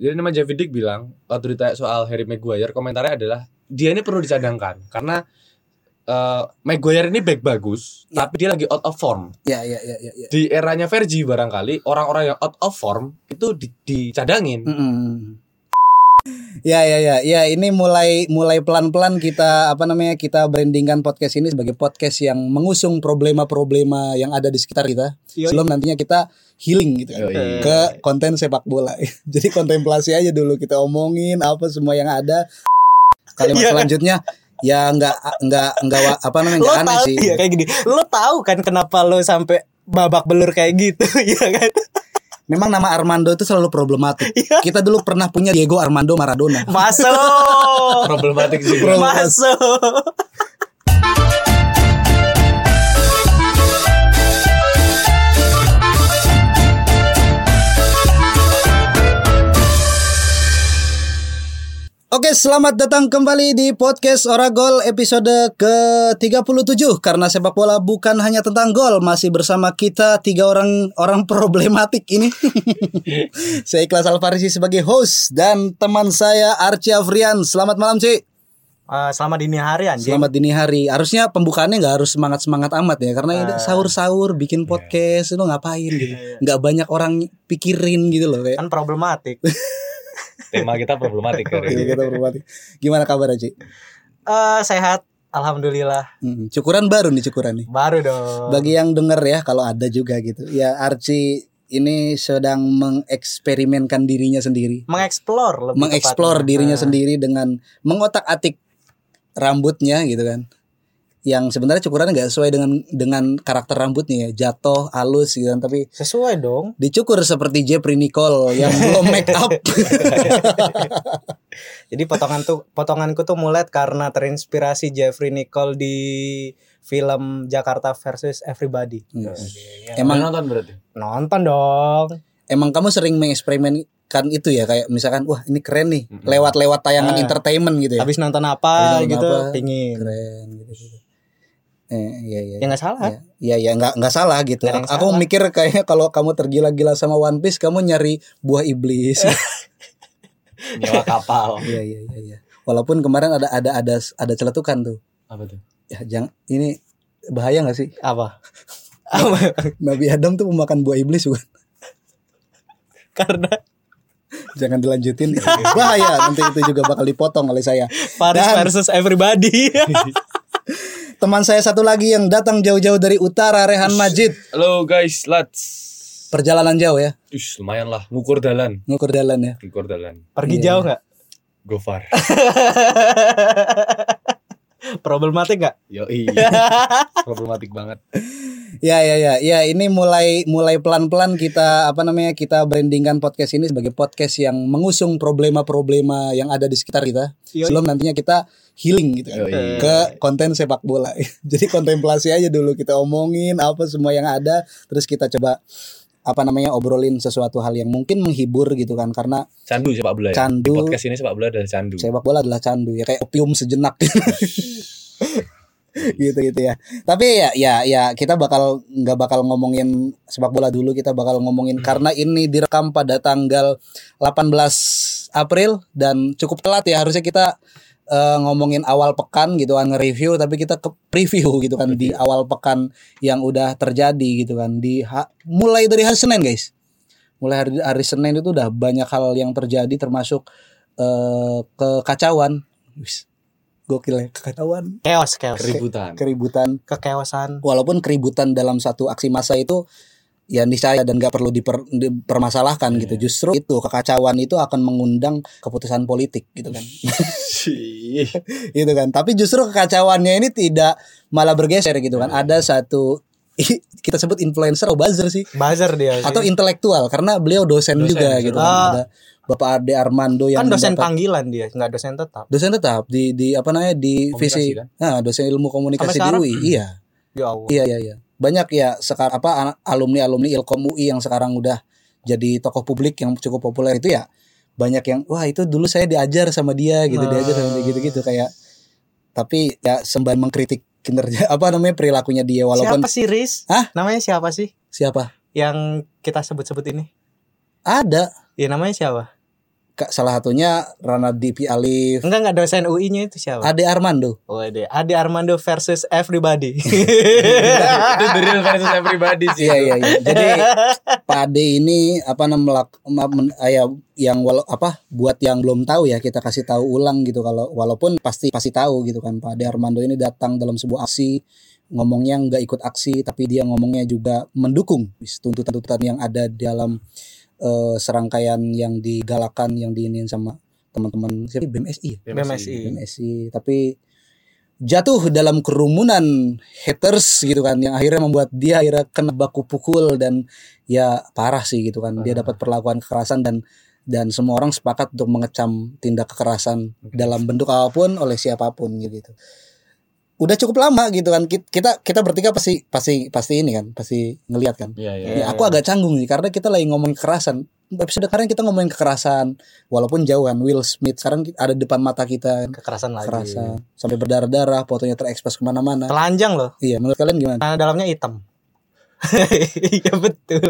Jadi nama Javi Dick bilang waktu ditanya soal Harry Maguire komentarnya adalah dia ini perlu dicadangkan karena eh, Maguire ini back bagus Ya. tapi dia lagi out of form. Ya ya ya ya. ya. Di eranya Vergi barangkali orang-orang yang out of form itu di- dicadangin. Mm-mm. Ya ya ya ya ini mulai mulai pelan-pelan kita apa namanya kita brandingkan podcast ini sebagai podcast yang mengusung problema-problema yang ada di sekitar kita Yoi. sebelum nantinya kita healing gitu kan, Yoi. ke konten sepak bola. Jadi kontemplasi aja dulu kita omongin apa semua yang ada. Kalimat Iya. selanjutnya ya nggak nggak nggak apa namanya Lo nggak aneh tahu sih. ya kayak gini. Lo tahu kan kenapa lo sampai babak belur kayak gitu, ya kan? Memang nama Armando itu selalu problematik. Iya. Kita dulu pernah punya Diego Armando Maradona. Masuk. Problematik juga. Masuk. Oke, selamat datang kembali di podcast Oragol episode ke-37 karena sepak bola bukan hanya tentang gol, masih bersama kita tiga orang orang problematik ini. saya Ikhlas Alfarisi sebagai host dan teman saya Archie Afrian. Selamat malam, Ci. Eh, selamat dini hari anjing. Selamat dini hari. Harusnya pembukaannya nggak harus semangat-semangat amat ya karena ini sahur-sahur bikin podcast itu ngapain gitu. Nggak banyak orang pikirin gitu loh kayak. Kan problematik. Tema kita problematik hari ini. Kita problematik. Gimana kabar, Ci? Eh sehat, alhamdulillah. Hmm, cukuran baru nih cukuran nih. Baru dong. Bagi yang denger ya kalau ada juga gitu. Ya Archie ini sedang mengeksperimenkan dirinya sendiri. mengeksplor lebih Mengeksplor dirinya Nah, sendiri dengan mengotak-atik rambutnya gitu kan. Yang sebenarnya cukurannya nggak sesuai dengan dengan karakter rambutnya ya, jatuh, halus gitu kan, tapi Sesuai dong. dicukur seperti Jeffrey Nicole yang belum make up. Jadi potongan tuh potonganku tuh mulet karena terinspirasi Jeffrey Nicole di film Jakarta versus Everybody. Emang nonton berarti. Nonton dong. emang kamu sering mengeksperimenkan itu ya kayak misalkan wah ini keren nih lewat-lewat tayangan Ah. entertainment gitu ya. Habis nonton apa Habis nonton gitu, apa, pingin. keren gitu. Eh, iya iya. Ya nggak salah. Ya, ya, ya nggak nggak salah gitu. Yang Aku salah. mikir kayaknya kalau kamu tergila-gila sama One Piece, kamu nyari buah iblis. Nyewa kapal. Iya iya iya. iya. Walaupun kemarin ada ada ada ada celetukan tuh. Apa tuh? Ya jangan ini bahaya nggak sih? Apa? Nabi Adam tuh pemakan buah iblis bukan? karena Jangan dilanjutin. bahaya nanti itu juga bakal dipotong oleh saya. Paris Dan- versus Everybody. Teman saya satu lagi yang datang jauh-jauh dari utara, Rehan Majid. Halo guys, let's. Perjalanan jauh ya, Ush, lumayan lah, ngukur dalan, ngukur jalan ya. ngukur dalan. Pergi Iya. jauh nggak? Gofar. Problematik nggak? Yo iya. Problematik banget. Ya ya ya ya ini mulai mulai pelan-pelan kita apa namanya kita brandingkan podcast ini sebagai podcast yang mengusung problema-problema yang ada di sekitar kita Yoi. sebelum nantinya kita healing gitu kan, Yoi. ke konten sepak bola. Jadi kontemplasi aja dulu kita omongin apa semua yang ada terus kita coba apa namanya obrolin sesuatu hal yang mungkin menghibur gitu kan karena Candu sepak bola ya. Candu. Di podcast ini sepak bola adalah candu. sepak bola adalah candu ya kayak opium sejenak gitu gitu ya tapi ya ya ya kita bakal nggak bakal ngomongin sepak bola dulu kita bakal ngomongin karena ini direkam pada tanggal 18 April dan cukup telat ya harusnya kita eh, ngomongin awal pekan gitu kan nge-review tapi kita ke preview gitu kan di awal pekan yang udah terjadi gitu kan di ha- mulai dari hari Senin guys mulai hari, hari Senin itu udah banyak hal yang terjadi termasuk eh kekacauan Wis, gokil ya kekacauan Chaos, chaos. Keributan. keributan Kekeosan. walaupun keributan dalam satu aksi massa itu ya niscaya dan gak perlu diper- dipermasalahkan gitu justru itu kekacauan itu akan mengundang keputusan politik gitu kan gitu kan tapi justru kekacauannya ini tidak malah bergeser gitu kan ada satu kita sebut influencer atau buzzer sih Buzzer dia sih. atau intelektual karena beliau dosen, Dosen, juga gitu kan Ah. ada Bapak Ade Armando yang kan dosen mendapat- panggilan dia, nggak dosen tetap. dosen tetap di di apa namanya di visi kan? nah dosen ilmu komunikasi di? UI iya Ya Allah. iya iya iya banyak ya sekarang apa alumni alumni Ilkom UI yang sekarang udah jadi tokoh publik yang cukup populer itu ya banyak yang wah itu dulu saya diajar sama dia gitu Nah. diajar sama dia gitu gitu kayak tapi ya sembari mengkritik kinerja apa namanya perilakunya dia walaupun Siapa sih Riz? Hah? Namanya siapa sih? siapa Yang kita sebut-sebut ini? ada Ya namanya siapa? Salah satunya Rana Dipi Alif, Enggak enggak dosen UI-nya itu siapa? Ade Armando. Oh, Ade. Ade Armando versus everybody. itu the real versus everybody sih. Iya iya iya. Jadi Pak Ade ini apa namanya ya yang walau apa buat yang belum tahu ya kita kasih tahu ulang gitu kalau walaupun pasti pasti tahu gitu kan Pak Ade Armando ini datang dalam sebuah aksi ngomongnya nggak ikut aksi tapi dia ngomongnya juga mendukung tuntutan-tuntutan yang ada di dalam eh, serangkaian yang digalakan yang diinin sama teman-teman siapa? BMSI ya? BMSI. BMSI tapi jatuh dalam kerumunan haters gitu kan yang akhirnya membuat dia akhirnya kena baku pukul dan ya parah sih gitu kan. Dia dapat perlakuan kekerasan dan dan semua orang sepakat untuk mengecam tindak kekerasan dalam bentuk apa pun oleh siapa pun gitu udah cukup lama gitu kan Kit- kita kita bertiga pasti pasti pasti ini kan pasti ngelihat kan Iya, iya. Ya, aku agak canggung nih karena kita lagi ngomongin kekerasan. Episode sekarang kita ngomongin kekerasan, walaupun jauh kan Will Smith sekarang ada di depan mata kita Kekerasan lagi. kekerasan sampai berdarah-darah, fotonya terekspos ke mana-mana. Telanjang loh. Iya, menurut kalian gimana? Karena dalamnya hitam. Iya betul.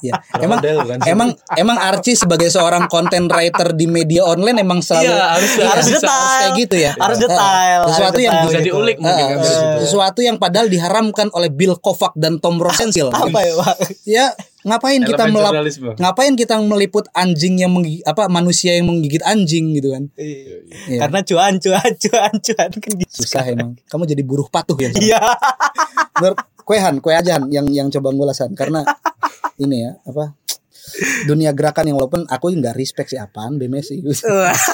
Iya, emang Model kan sih. emang emang Archie sebagai seorang content writer di media online emang selalu Iya, harus Iya, harus detail. kayak gitu ya. Harus Eh, detail. Sesuatu harus yang detail bisa gitu. diulik mungkin situ. sesuatu yang padahal diharamkan oleh Bill Kovac dan Tom Rosenthal. Apa ya, Pak? Ya, ngapain kita melap ngapain kita meliput anjing yang menggigit, apa manusia yang menggigit anjing gitu kan Iya. Karena cuan, cuan, cuan, cuan kan gitu. susah emang kamu jadi buruh patuh ya Iya. Kuehan kue ajan yang yang coba ngulasan. Karena ini ya apa dunia gerakan yang walaupun aku nggak respect sih apaan BMSI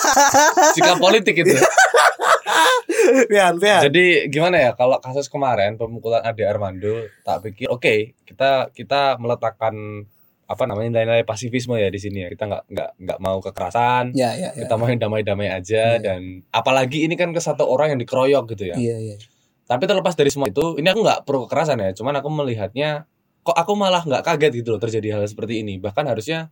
Sikap politik itu. Pian, pian. Jadi gimana ya kalau kasus kemarin pemukulan Ade Armando tak pikir oke kita kita meletakkan apa namanya nilai-nilai pasifisme ya di sini ya. Kita nggak nggak nggak mau kekerasan ya ya ya. kita mau yang damai-damai aja Iya. dan apalagi ini kan ke satu orang yang dikeroyok gitu ya. Iya iya tapi terlepas dari semua itu ini aku nggak pro kekerasan ya cuman aku melihatnya kok aku malah nggak kaget gitu loh terjadi hal seperti ini bahkan harusnya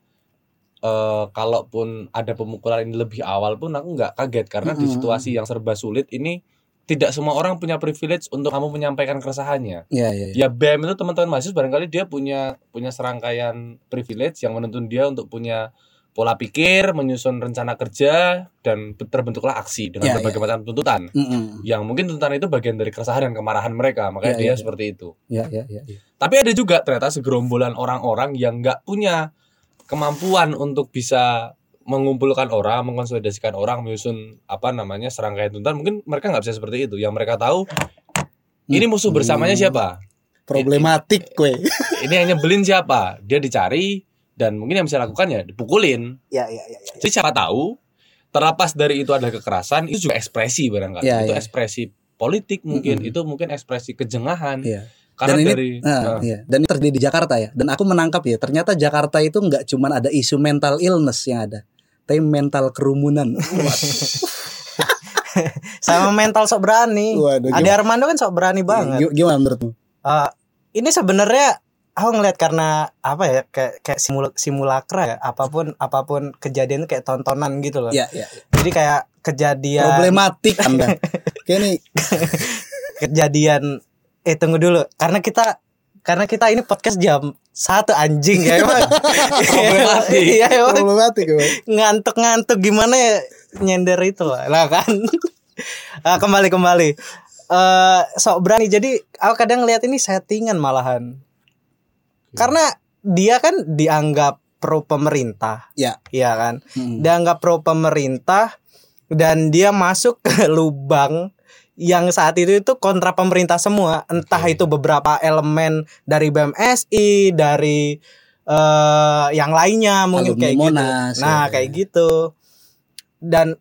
eh kalaupun ada pemukulan ini lebih awal pun aku nggak kaget karena di Mm-mm. situasi yang serba sulit ini tidak semua orang punya privilege untuk kamu menyampaikan keresahannya iya iya ya iya. BEM itu teman-teman mahasiswa barangkali dia punya punya serangkaian privilege yang menuntun dia untuk punya pola pikir menyusun rencana kerja dan terbentuklah aksi dengan Ya, berbagai macam tuntutan Mm-mm. yang mungkin tuntutan itu bagian dari keresahan dan kemarahan mereka makanya Ya, dia ya, ya. seperti itu iya iya iya iya. tapi ada juga ternyata segerombolan orang-orang yang nggak punya kemampuan untuk bisa mengumpulkan orang, mengkonsolidasikan orang, menyusun apa namanya serangkaian tuntutan. Mungkin mereka nggak bisa seperti itu. Yang mereka tahu ini musuh bersamanya Hmm. siapa, problematik kue ini yang nyebelin siapa, dia dicari dan mungkin yang bisa lakukan ya dipukulin. Iya, iya, iya. iya. Jadi siapa tahu terlepas dari itu adalah kekerasan, itu juga ekspresi barangkali. Ya, itu ya. ekspresi politik mungkin, Mm-mm. itu mungkin ekspresi kejengahan. Iya. Karena dan ini dari nah, nah, iya. dan ini terjadi di Jakarta ya dan aku menangkap ya ternyata Jakarta itu nggak cuman ada isu mental illness yang ada tapi mental kerumunan Sama mental sok berani. Waduh, Ade Armando kan sok berani banget. Gim- gimana menurutmu Eh, ini sebenarnya aku ngeliat karena apa ya kayak kayak simul simulakra ya apa pun apa pun kejadian kayak tontonan gitu loh. Ya ya jadi kayak kejadian problematik anda. Kayak nih kejadian eh tunggu dulu. Karena kita karena kita ini podcast jam satu anjing ya emang. Problematik. iya emang. Problematik emang. ngantuk-ngantuk gimana ya nyender itu lah lah kan? Ah, kembali kembali. Eh sok berani. Jadi aku kadang ngeliat ini settingan malahan karena dia kan dianggap pro pemerintah Ya. iya kan? Hmm. dianggap pro pemerintah dan dia masuk ke lubang yang saat itu itu kontra pemerintah semua. Entah Oke. itu beberapa elemen dari BMSI dari eh yang lainnya mungkin Alumni kayak Monas, gitu nah ya. kayak gitu. Dan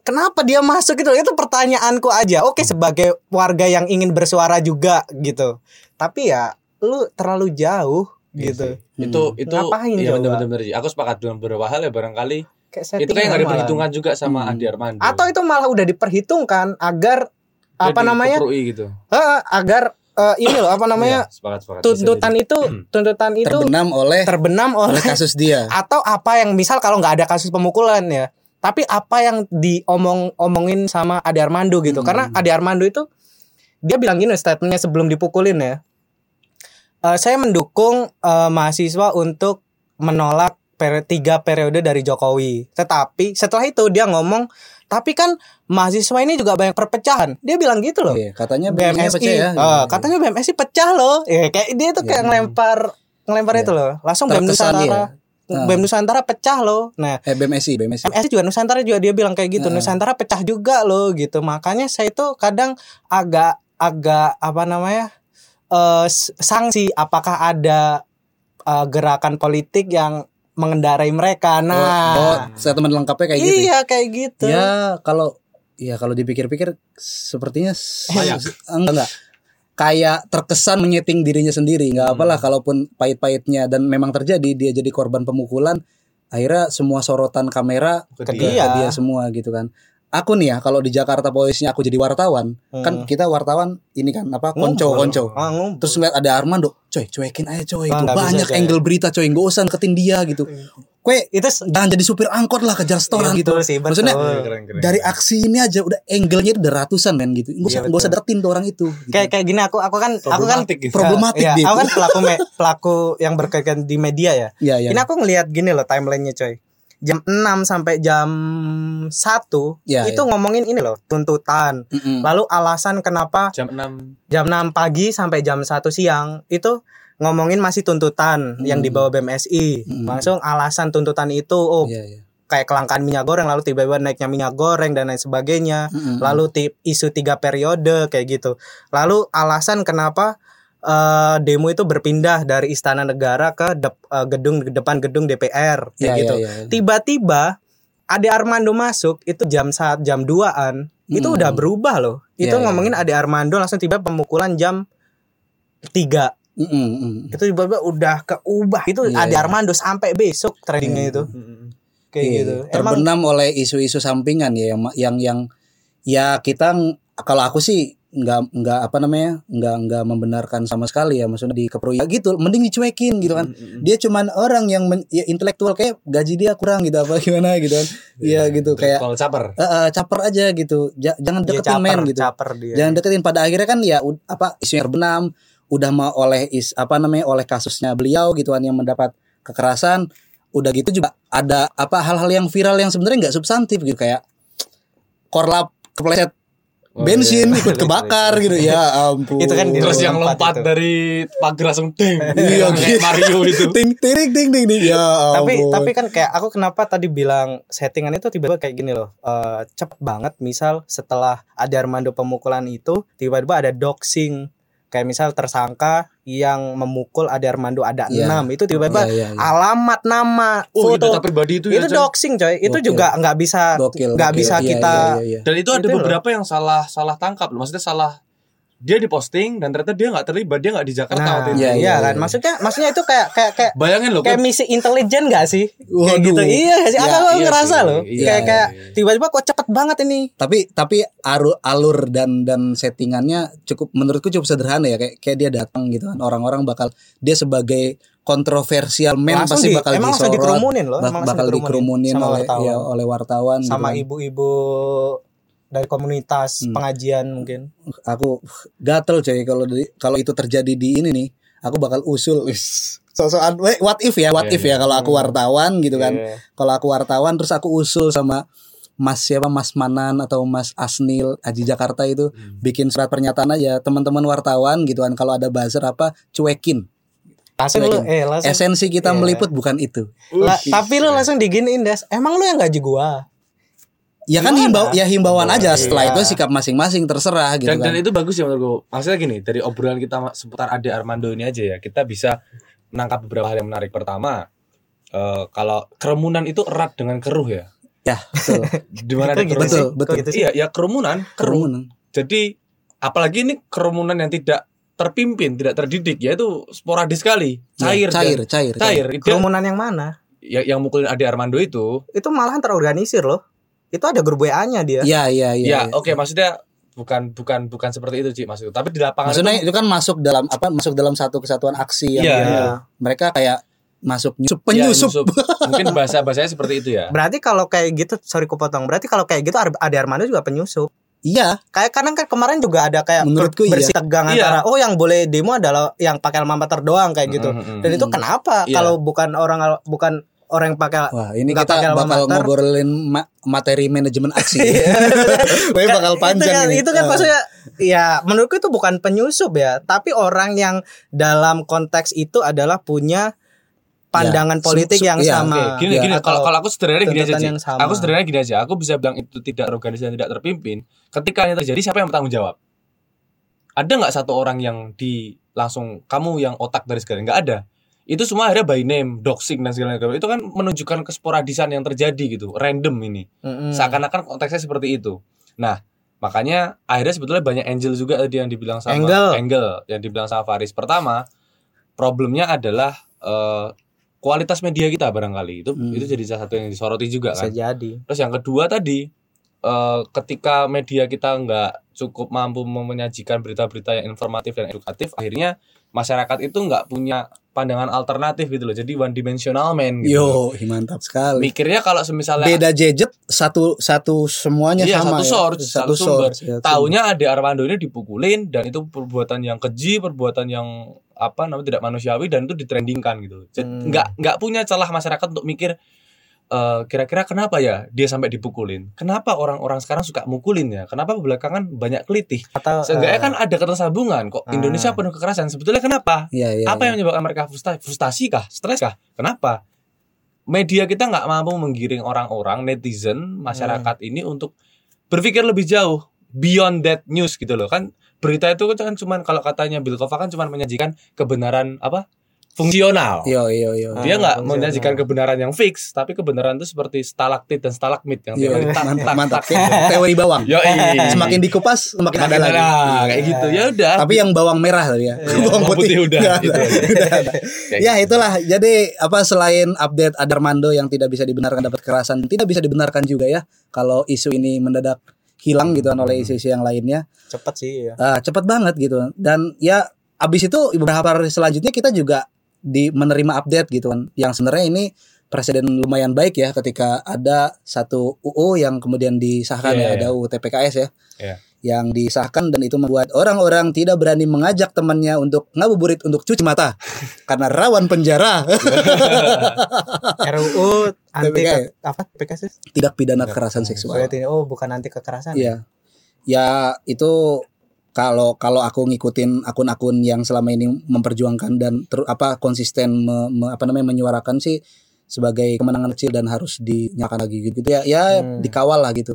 kenapa dia masuk itu itu pertanyaanku aja. Oke sebagai warga yang ingin bersuara juga gitu. Tapi ya lu terlalu jauh Iya gitu sih. itu Hmm. itu Ngapain ya coba? benar-benar sih. Aku sepakat dengan beberapa hal ya barangkali kayak itu kayak nggak ada perhitungan juga sama Hmm. Andi Armando. atau itu malah udah diperhitungkan agar apa Jadi, namanya keperui gitu. Eh, agar eh, ini loh apa namanya Iya, sepakat sepakat. tuntutan itu tuntutan itu terbenam oleh terbenam oleh oleh kasus dia atau apa yang misal kalau nggak ada kasus pemukulan ya tapi apa yang diomong omongin sama Ade Armando gitu Hmm. karena Ade Armando itu dia bilang gini statementnya sebelum dipukulin ya Eh, saya mendukung eh, mahasiswa untuk menolak peri- tiga periode dari Jokowi. Tetapi setelah itu dia ngomong, tapi kan mahasiswa ini juga banyak perpecahan. Dia bilang gitu loh. Iya, katanya BMSI BMSI, pecah ya. eh, katanya BMSI pecah loh. Ya kayak dia tuh kayak Iya. ngelempar ngelempar Iya. itu loh. Langsung BEM Terkesan Nusantara. iya. Ah. BEM Nusantara pecah loh. Nah, Eh BMSI, BMSI. MSI juga Nusantara juga dia bilang kayak gitu. Heeh. Nusantara pecah juga loh gitu. Makanya saya itu kadang agak agak apa namanya? Eh s- sanksi apakah ada eh, gerakan politik yang mengendarai mereka. Oh, Nah, oh, statement lengkapnya kayak gitu. ya? iya kayak gitu. Ya kalau ya kalau dipikir-pikir sepertinya enggak enggak kayak terkesan menyeting dirinya sendiri nggak Hmm. apalah kalaupun pahit-pahitnya dan memang terjadi dia jadi korban pemukulan akhirnya semua sorotan kamera Ke ke dia. ke dia semua gitu kan aku nih ya kalau di Jakarta posisinya aku jadi wartawan kan Hmm. kita wartawan ini kan apa Ngumpul. konco konco Ah, ngumpul. terus ngeliat ada Armando coy cuekin aja coy Ah, itu bisa, banyak coy. angle berita coy nggak usah deketin dia gitu kue itu jangan jadi supir angkot lah kejar setoran Iya, gitu sih, betul. maksudnya Iya, keren, keren. dari aksi ini aja udah angle-nya udah ratusan men gitu nggak usah Iya, nggak usah betul. deketin tuh orang itu gitu. kayak kayak gini aku aku kan aku kan Problematik gitu. Problematik Iya, dia. aku kan pelaku me- pelaku yang berkaitan di media ya. Iya, iya. Ini aku ngelihat gini loh timelinenya coy. Jam 6 sampai jam 1 Iya, itu iya. ngomongin ini loh, tuntutan. Mm-mm. Lalu alasan kenapa Jam 6 jam 6 pagi sampai jam 1 siang itu ngomongin masih tuntutan yang Hmm. dibawa BMSI. Hmm. Langsung alasan tuntutan itu oh Iya, iya. kayak kelangkaan minyak goreng lalu tiba-tiba naiknya minyak goreng dan lain sebagainya. Mm-mm. Lalu tip isu tiga periode kayak gitu. Lalu alasan kenapa eh, demo itu berpindah dari Istana Negara ke dep- eh, gedung depan gedung DPR kayak Iya, gitu. iya, iya. Tiba-tiba Ade Armando masuk itu jam saat jam 2-an itu Hmm. udah berubah loh. Itu Iya, iya, ngomongin Ade Armando langsung tiba pemukulan jam 3 Mm-mm, mm. itu tiba-tiba udah keubah itu Iya, Ade. Armando sampai besok trendingnya itu kayak Iya, gitu. Emang terbenam oleh isu-isu sampingan ya yang yang yang ya kita kalau aku sih nggak nggak apa namanya nggak nggak membenarkan sama sekali ya maksudnya di kepro ya gitu mending dicuekin gitu kan dia cuman orang yang men- ya, intelektual kayak gaji dia kurang gitu apa gimana gitu kan Iya gitu kayak Kalau caper. eh, eh, caper aja gitu Ja- jangan dia deketin men gitu caper dia. jangan deketin pada akhirnya kan ya apa isunya terbenam udah mau oleh is apa namanya oleh kasusnya beliau gitu kan yang mendapat kekerasan udah gitu juga ada apa hal-hal yang viral yang sebenarnya nggak substantif gitu kayak korlap kepleset Oh, bensin iya. ikut kebakar gitu ya ampun Itu kan Terus yang Lompat itu. dari pagar langsung ding. Iya, gitu. Mario itu. ting ting ting ting ting ya tapi ampun. tapi kan kayak aku kenapa tadi bilang settingan itu tiba-tiba kayak gini loh eh cepet banget misal setelah ada Armando pemukulan itu tiba-tiba ada doxing kayak misal tersangka yang memukul ada Armando ada Iya. enam itu tiba-tiba Iya, iya, iya. alamat nama Oh, foto data pribadi itu, itu, ya. Coy. doxing coy itu Gokil. juga nggak bisa nggak bisa Iya, kita iya, iya, iya. Dan itu ada Itu loh. beberapa yang salah salah tangkap loh. Maksudnya salah dia diposting dan ternyata dia nggak terlibat, dia nggak di Jakarta nah waktu itu. Iya, iya, iya, kan iya. maksudnya maksudnya itu kayak kayak kayak Bayangin loh, kayak misi intelijen gak sih kayak Waduh. gitu iya gak sih Ya, aku aku iya ngerasa sih. loh Iya, kayak kayak iya, iya. tiba-tiba kok cepet banget ini tapi tapi alur alur dan dan settingannya cukup menurutku cukup sederhana ya kayak kayak dia datang gitu kan orang-orang bakal dia sebagai kontroversial men Langsung pasti di- bakal emang langsung disorot, dikerumunin loh, emang bakal dikerumunin dikerumunin oleh wartawan. ya oleh wartawan gitu sama kan. ibu-ibu dari komunitas Hmm. pengajian mungkin. Aku gatel coy kalau kalau itu terjadi di ini nih aku bakal usul. Wis, sosokan what if ya what Iya, if ya kalau aku wartawan gitu kan. Iya. kalau aku wartawan terus aku usul sama Mas siapa Mas Manan atau Mas Asnil Aji Jakarta itu Hmm. bikin surat pernyataan aja teman-teman wartawan gitu kan kalau ada buzzer apa cuekin. Langsung lu eh langsung esensi kita Iya. meliput bukan itu. La- tapi lu langsung diginiin des. Emang lu yang gaji gua ya kan himbau ya himbauan aja setelah Iya. itu sikap masing-masing terserah gitu dan, dan kan itu bagus ya menurutku. Maksudnya gini, dari obrolan kita seputar Ade Armando ini aja ya, kita bisa menangkap beberapa hal yang menarik. Pertama, eh, kalau kerumunan itu erat dengan keruh ya. ya betul Di mana gitu betul betul gitu sih? Iya, ya kerumunan, keruh. kerumunan Jadi apalagi ini kerumunan yang tidak terpimpin, tidak terdidik, ya itu sporadis sekali, cair, Ya, cair dan- cair cair. Dia- kerumunan yang mana ya, yang mukulin Ade Armando itu, itu malahan terorganisir loh itu ada grup WA-nya dia ya ya ya ya, oke maksudnya bukan bukan bukan seperti itu Ci maksudku. Tapi di lapangan maksudnya itu, itu kan masuk dalam apa masuk dalam satu kesatuan aksi yang Iya, yang iya. mereka kayak masuk nyusup ya, penyusup nyusup. Mungkin bahasa bahasanya seperti itu ya. berarti kalau kayak gitu sorry kupotong berarti kalau kayak gitu Ade Armando juga penyusup iya kayak kadang kan kemarin juga ada kayak Menurutku ber- bersih iya. tegang Iya. antara oh yang boleh demo adalah yang pakai alma mater doang kayak gitu Mm, mm, mm. dan itu kenapa Iya. kalau bukan orang bukan orang yang pakai Wah, ini kita pakai bakal mater. ngobrolin ma- materi manajemen aksi. Wah, bakal Kan panjang itu kan, ini. itu kan Ah. maksudnya ya menurutku itu bukan penyusup ya tapi orang yang dalam konteks itu adalah punya pandangan Ya, politik yang iya, sama Oke, gini Ya, gini kalau kalau aku sederhananya gini aja yang sama. Aku sederhananya gini aja. Aku bisa bilang itu tidak organisasi dan tidak terpimpin. Ketika ini terjadi siapa yang bertanggung jawab? Ada nggak satu orang yang di langsung kamu yang otak dari segala nggak ada. Itu semua akhirnya by name, doxing dan segala macam. Itu kan menunjukkan kesporadisan yang terjadi gitu, random ini. Mm-mm. Seakan-akan konteksnya seperti itu. Nah, makanya akhirnya sebetulnya banyak angel juga tadi yang dibilang sama Angle. angle yang dibilang sama Faris. Pertama, problemnya adalah eh, kualitas media kita barangkali itu Hmm. itu jadi salah satu yang disoroti juga bisa kan. jadi Terus yang kedua tadi eh, ketika media kita nggak cukup mampu menyajikan berita-berita yang informatif dan edukatif, akhirnya masyarakat itu nggak punya pandangan alternatif gitu loh. Jadi one dimensional man gitu. Yo, mantap sekali. Mikirnya kalau misalnya Beda jejet satu satu semuanya Iya, sama satu ya. source, satu satu sumber. source. ya. Taunya ada Armando ini dipukulin dan itu perbuatan yang keji, perbuatan yang apa namanya tidak manusiawi dan itu ditrendingkan gitu. Jadi Hmm. nggak nggak punya celah masyarakat untuk mikir eh, kira-kira kenapa ya dia sampai dipukulin? Kenapa orang-orang sekarang suka mukulin ya? Kenapa belakangan banyak kelitih? atau Seenggaknya eh, kan ada ketersambungan kok. Ah. Indonesia penuh kekerasan. Sebetulnya kenapa? Iya, iya. apa iya. yang menyebabkan mereka frustasi, frustasi kah? Stres kah? Kenapa? Media kita nggak mampu menggiring orang-orang netizen masyarakat Hmm. ini untuk berpikir lebih jauh beyond that news gitu loh kan berita itu kan cuman kalau katanya Bill Kova kan cuman menyajikan kebenaran apa fungsional Yo yo yo. dia Ah, nggak fungsional. menyajikan kebenaran yang fix tapi kebenaran itu seperti stalaktit dan stalagmit yang Yo, hari tak, Iya, mantap tak, mantap. tak, gitu. Teori bawang. Yoi. Semakin dikupas semakin ada lagi. kayak gitu ya udah Tapi yang bawang merah tadi ya. bawang putih udah, Nggak itu ada. aja. Nggak ada. Kayak Ya gitu. itulah. Jadi apa selain update ada Armando yang tidak bisa dibenarkan dapat kekerasan, tidak bisa dibenarkan juga ya kalau isu ini mendadak hilang gitu kan oleh isu-isu yang lainnya. cepet sih ya Ah, cepat banget gitu. Dan ya abis itu beberapa hari selanjutnya kita juga di menerima update gitu kan. Yang sebenarnya ini presiden lumayan baik ya ketika ada satu UU yang kemudian disahkan Iya, ya iya. ada UU TPKS ya. Iya. Yang disahkan dan itu membuat orang-orang tidak berani mengajak temannya untuk ngabuburit untuk cuci mata karena rawan penjara RUU anti TPK. ke- apa TPK sih tidak pidana kekerasan seksual. Oh bukan anti kekerasan Iya. Ya itu kalau kalau aku ngikutin akun-akun yang selama ini memperjuangkan dan ter, apa konsisten me- me- apa namanya menyuarakan sih sebagai kemenangan kecil dan harus dinyalakan lagi gitu ya ya Hmm. dikawal lah gitu.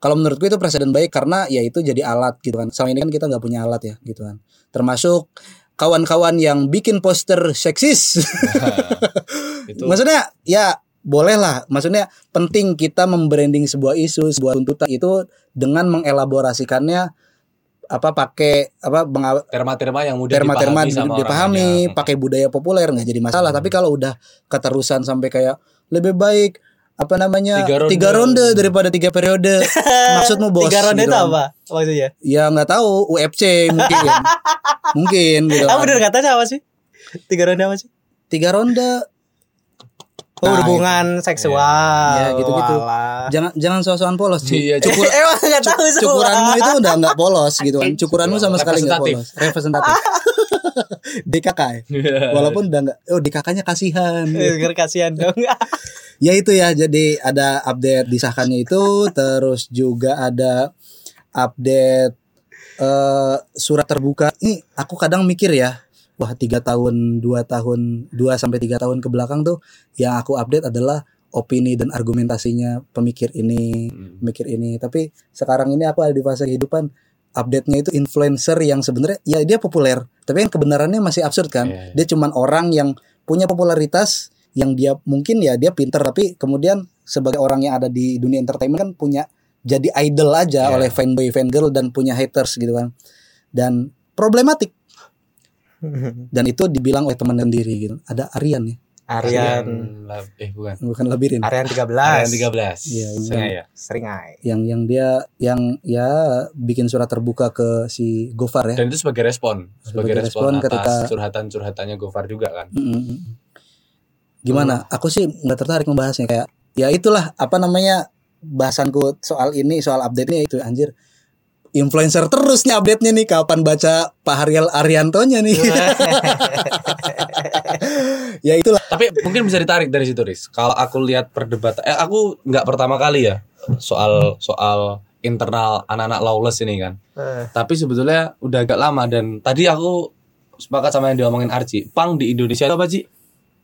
Kalau menurutku itu presiden baik karena ya itu jadi alat gitu kan. Selama ini kan kita nggak punya alat ya gitu kan. Termasuk kawan-kawan yang bikin poster seksis. itu Maksudnya ya boleh lah. Maksudnya penting kita membranding sebuah isu, sebuah tuntutan itu dengan mengelaborasikannya apa pakai apa terma-terma yang mudah terma-terma dipahami dipahami, pakai budaya populer nggak jadi masalah. Tapi kalau udah keterusan sampai kayak lebih baik apa namanya Tiga ronde. ronde daripada tiga periode. Maksudmu bos? tiga ronde gitu itu kan. apa maksudnya Ya nggak tahu UFC mungkin, mungkin gitu. ah kan. bener katanya apa sih tiga ronde apa sih Tiga ronde oh Nah, hubungan seksual Ya, gitu-gitu. Walah. jangan jangan sosokan polos sih. Iya, Cukur emang tahu semua cukuranmu itu udah nggak polos gitu kan. Cukuranmu sama sekali nggak Representatif. polos. Representatif. DKK ya. Walaupun udah nggak. Oh DKK-nya kasihan. Eh, kasihan dong Ya itu ya. Jadi ada update disahkannya itu. Terus juga ada update eh surat terbuka. Ini aku kadang mikir ya. Wah tiga tahun, dua tahun, dua sampai tiga tahun ke belakang tuh yang aku update adalah opini dan argumentasinya pemikir ini, Hmm. mikir ini tapi sekarang ini aku ada di fase kehidupan update-nya itu influencer yang sebenarnya ya dia populer tapi yang kebenarannya masih absurd kan Iya, iya. dia cuman orang yang punya popularitas yang dia mungkin ya dia pinter tapi kemudian sebagai orang yang ada di dunia entertainment kan punya jadi idol aja Iya. oleh fanboy fangirl dan punya haters gitu kan dan problematik dan itu dibilang oleh teman sendiri gitu. Ada Aryan ya? Aryan. Eh bukan. Bukan labirin. Aryan 13 Arian 13 Iya, iya. Saya ya? Sering ay yang yang dia yang ya bikin surat terbuka ke si Gofar ya. Dan itu sebagai respon. Sebagai, Sebagai respon, respon atas ketika- curhatan-curhatannya Gofar juga kan? Mm-mm. Gimana? Aku sih nggak tertarik membahasnya. Kayak ya itulah apa namanya bahasanku soal ini soal update ini itu anjir influencer terus nih update-nya nih kapan baca Pak Haryal Ariantonya nih. ya itulah. Tapi mungkin bisa ditarik dari situ, Riz. Kalau aku lihat perdebatan, eh aku nggak pertama kali ya soal soal internal anak-anak lawless ini kan. Eh, Tapi sebetulnya udah agak lama dan tadi aku sepakat sama yang diomongin Archie. Pang di Indonesia itu apa sih?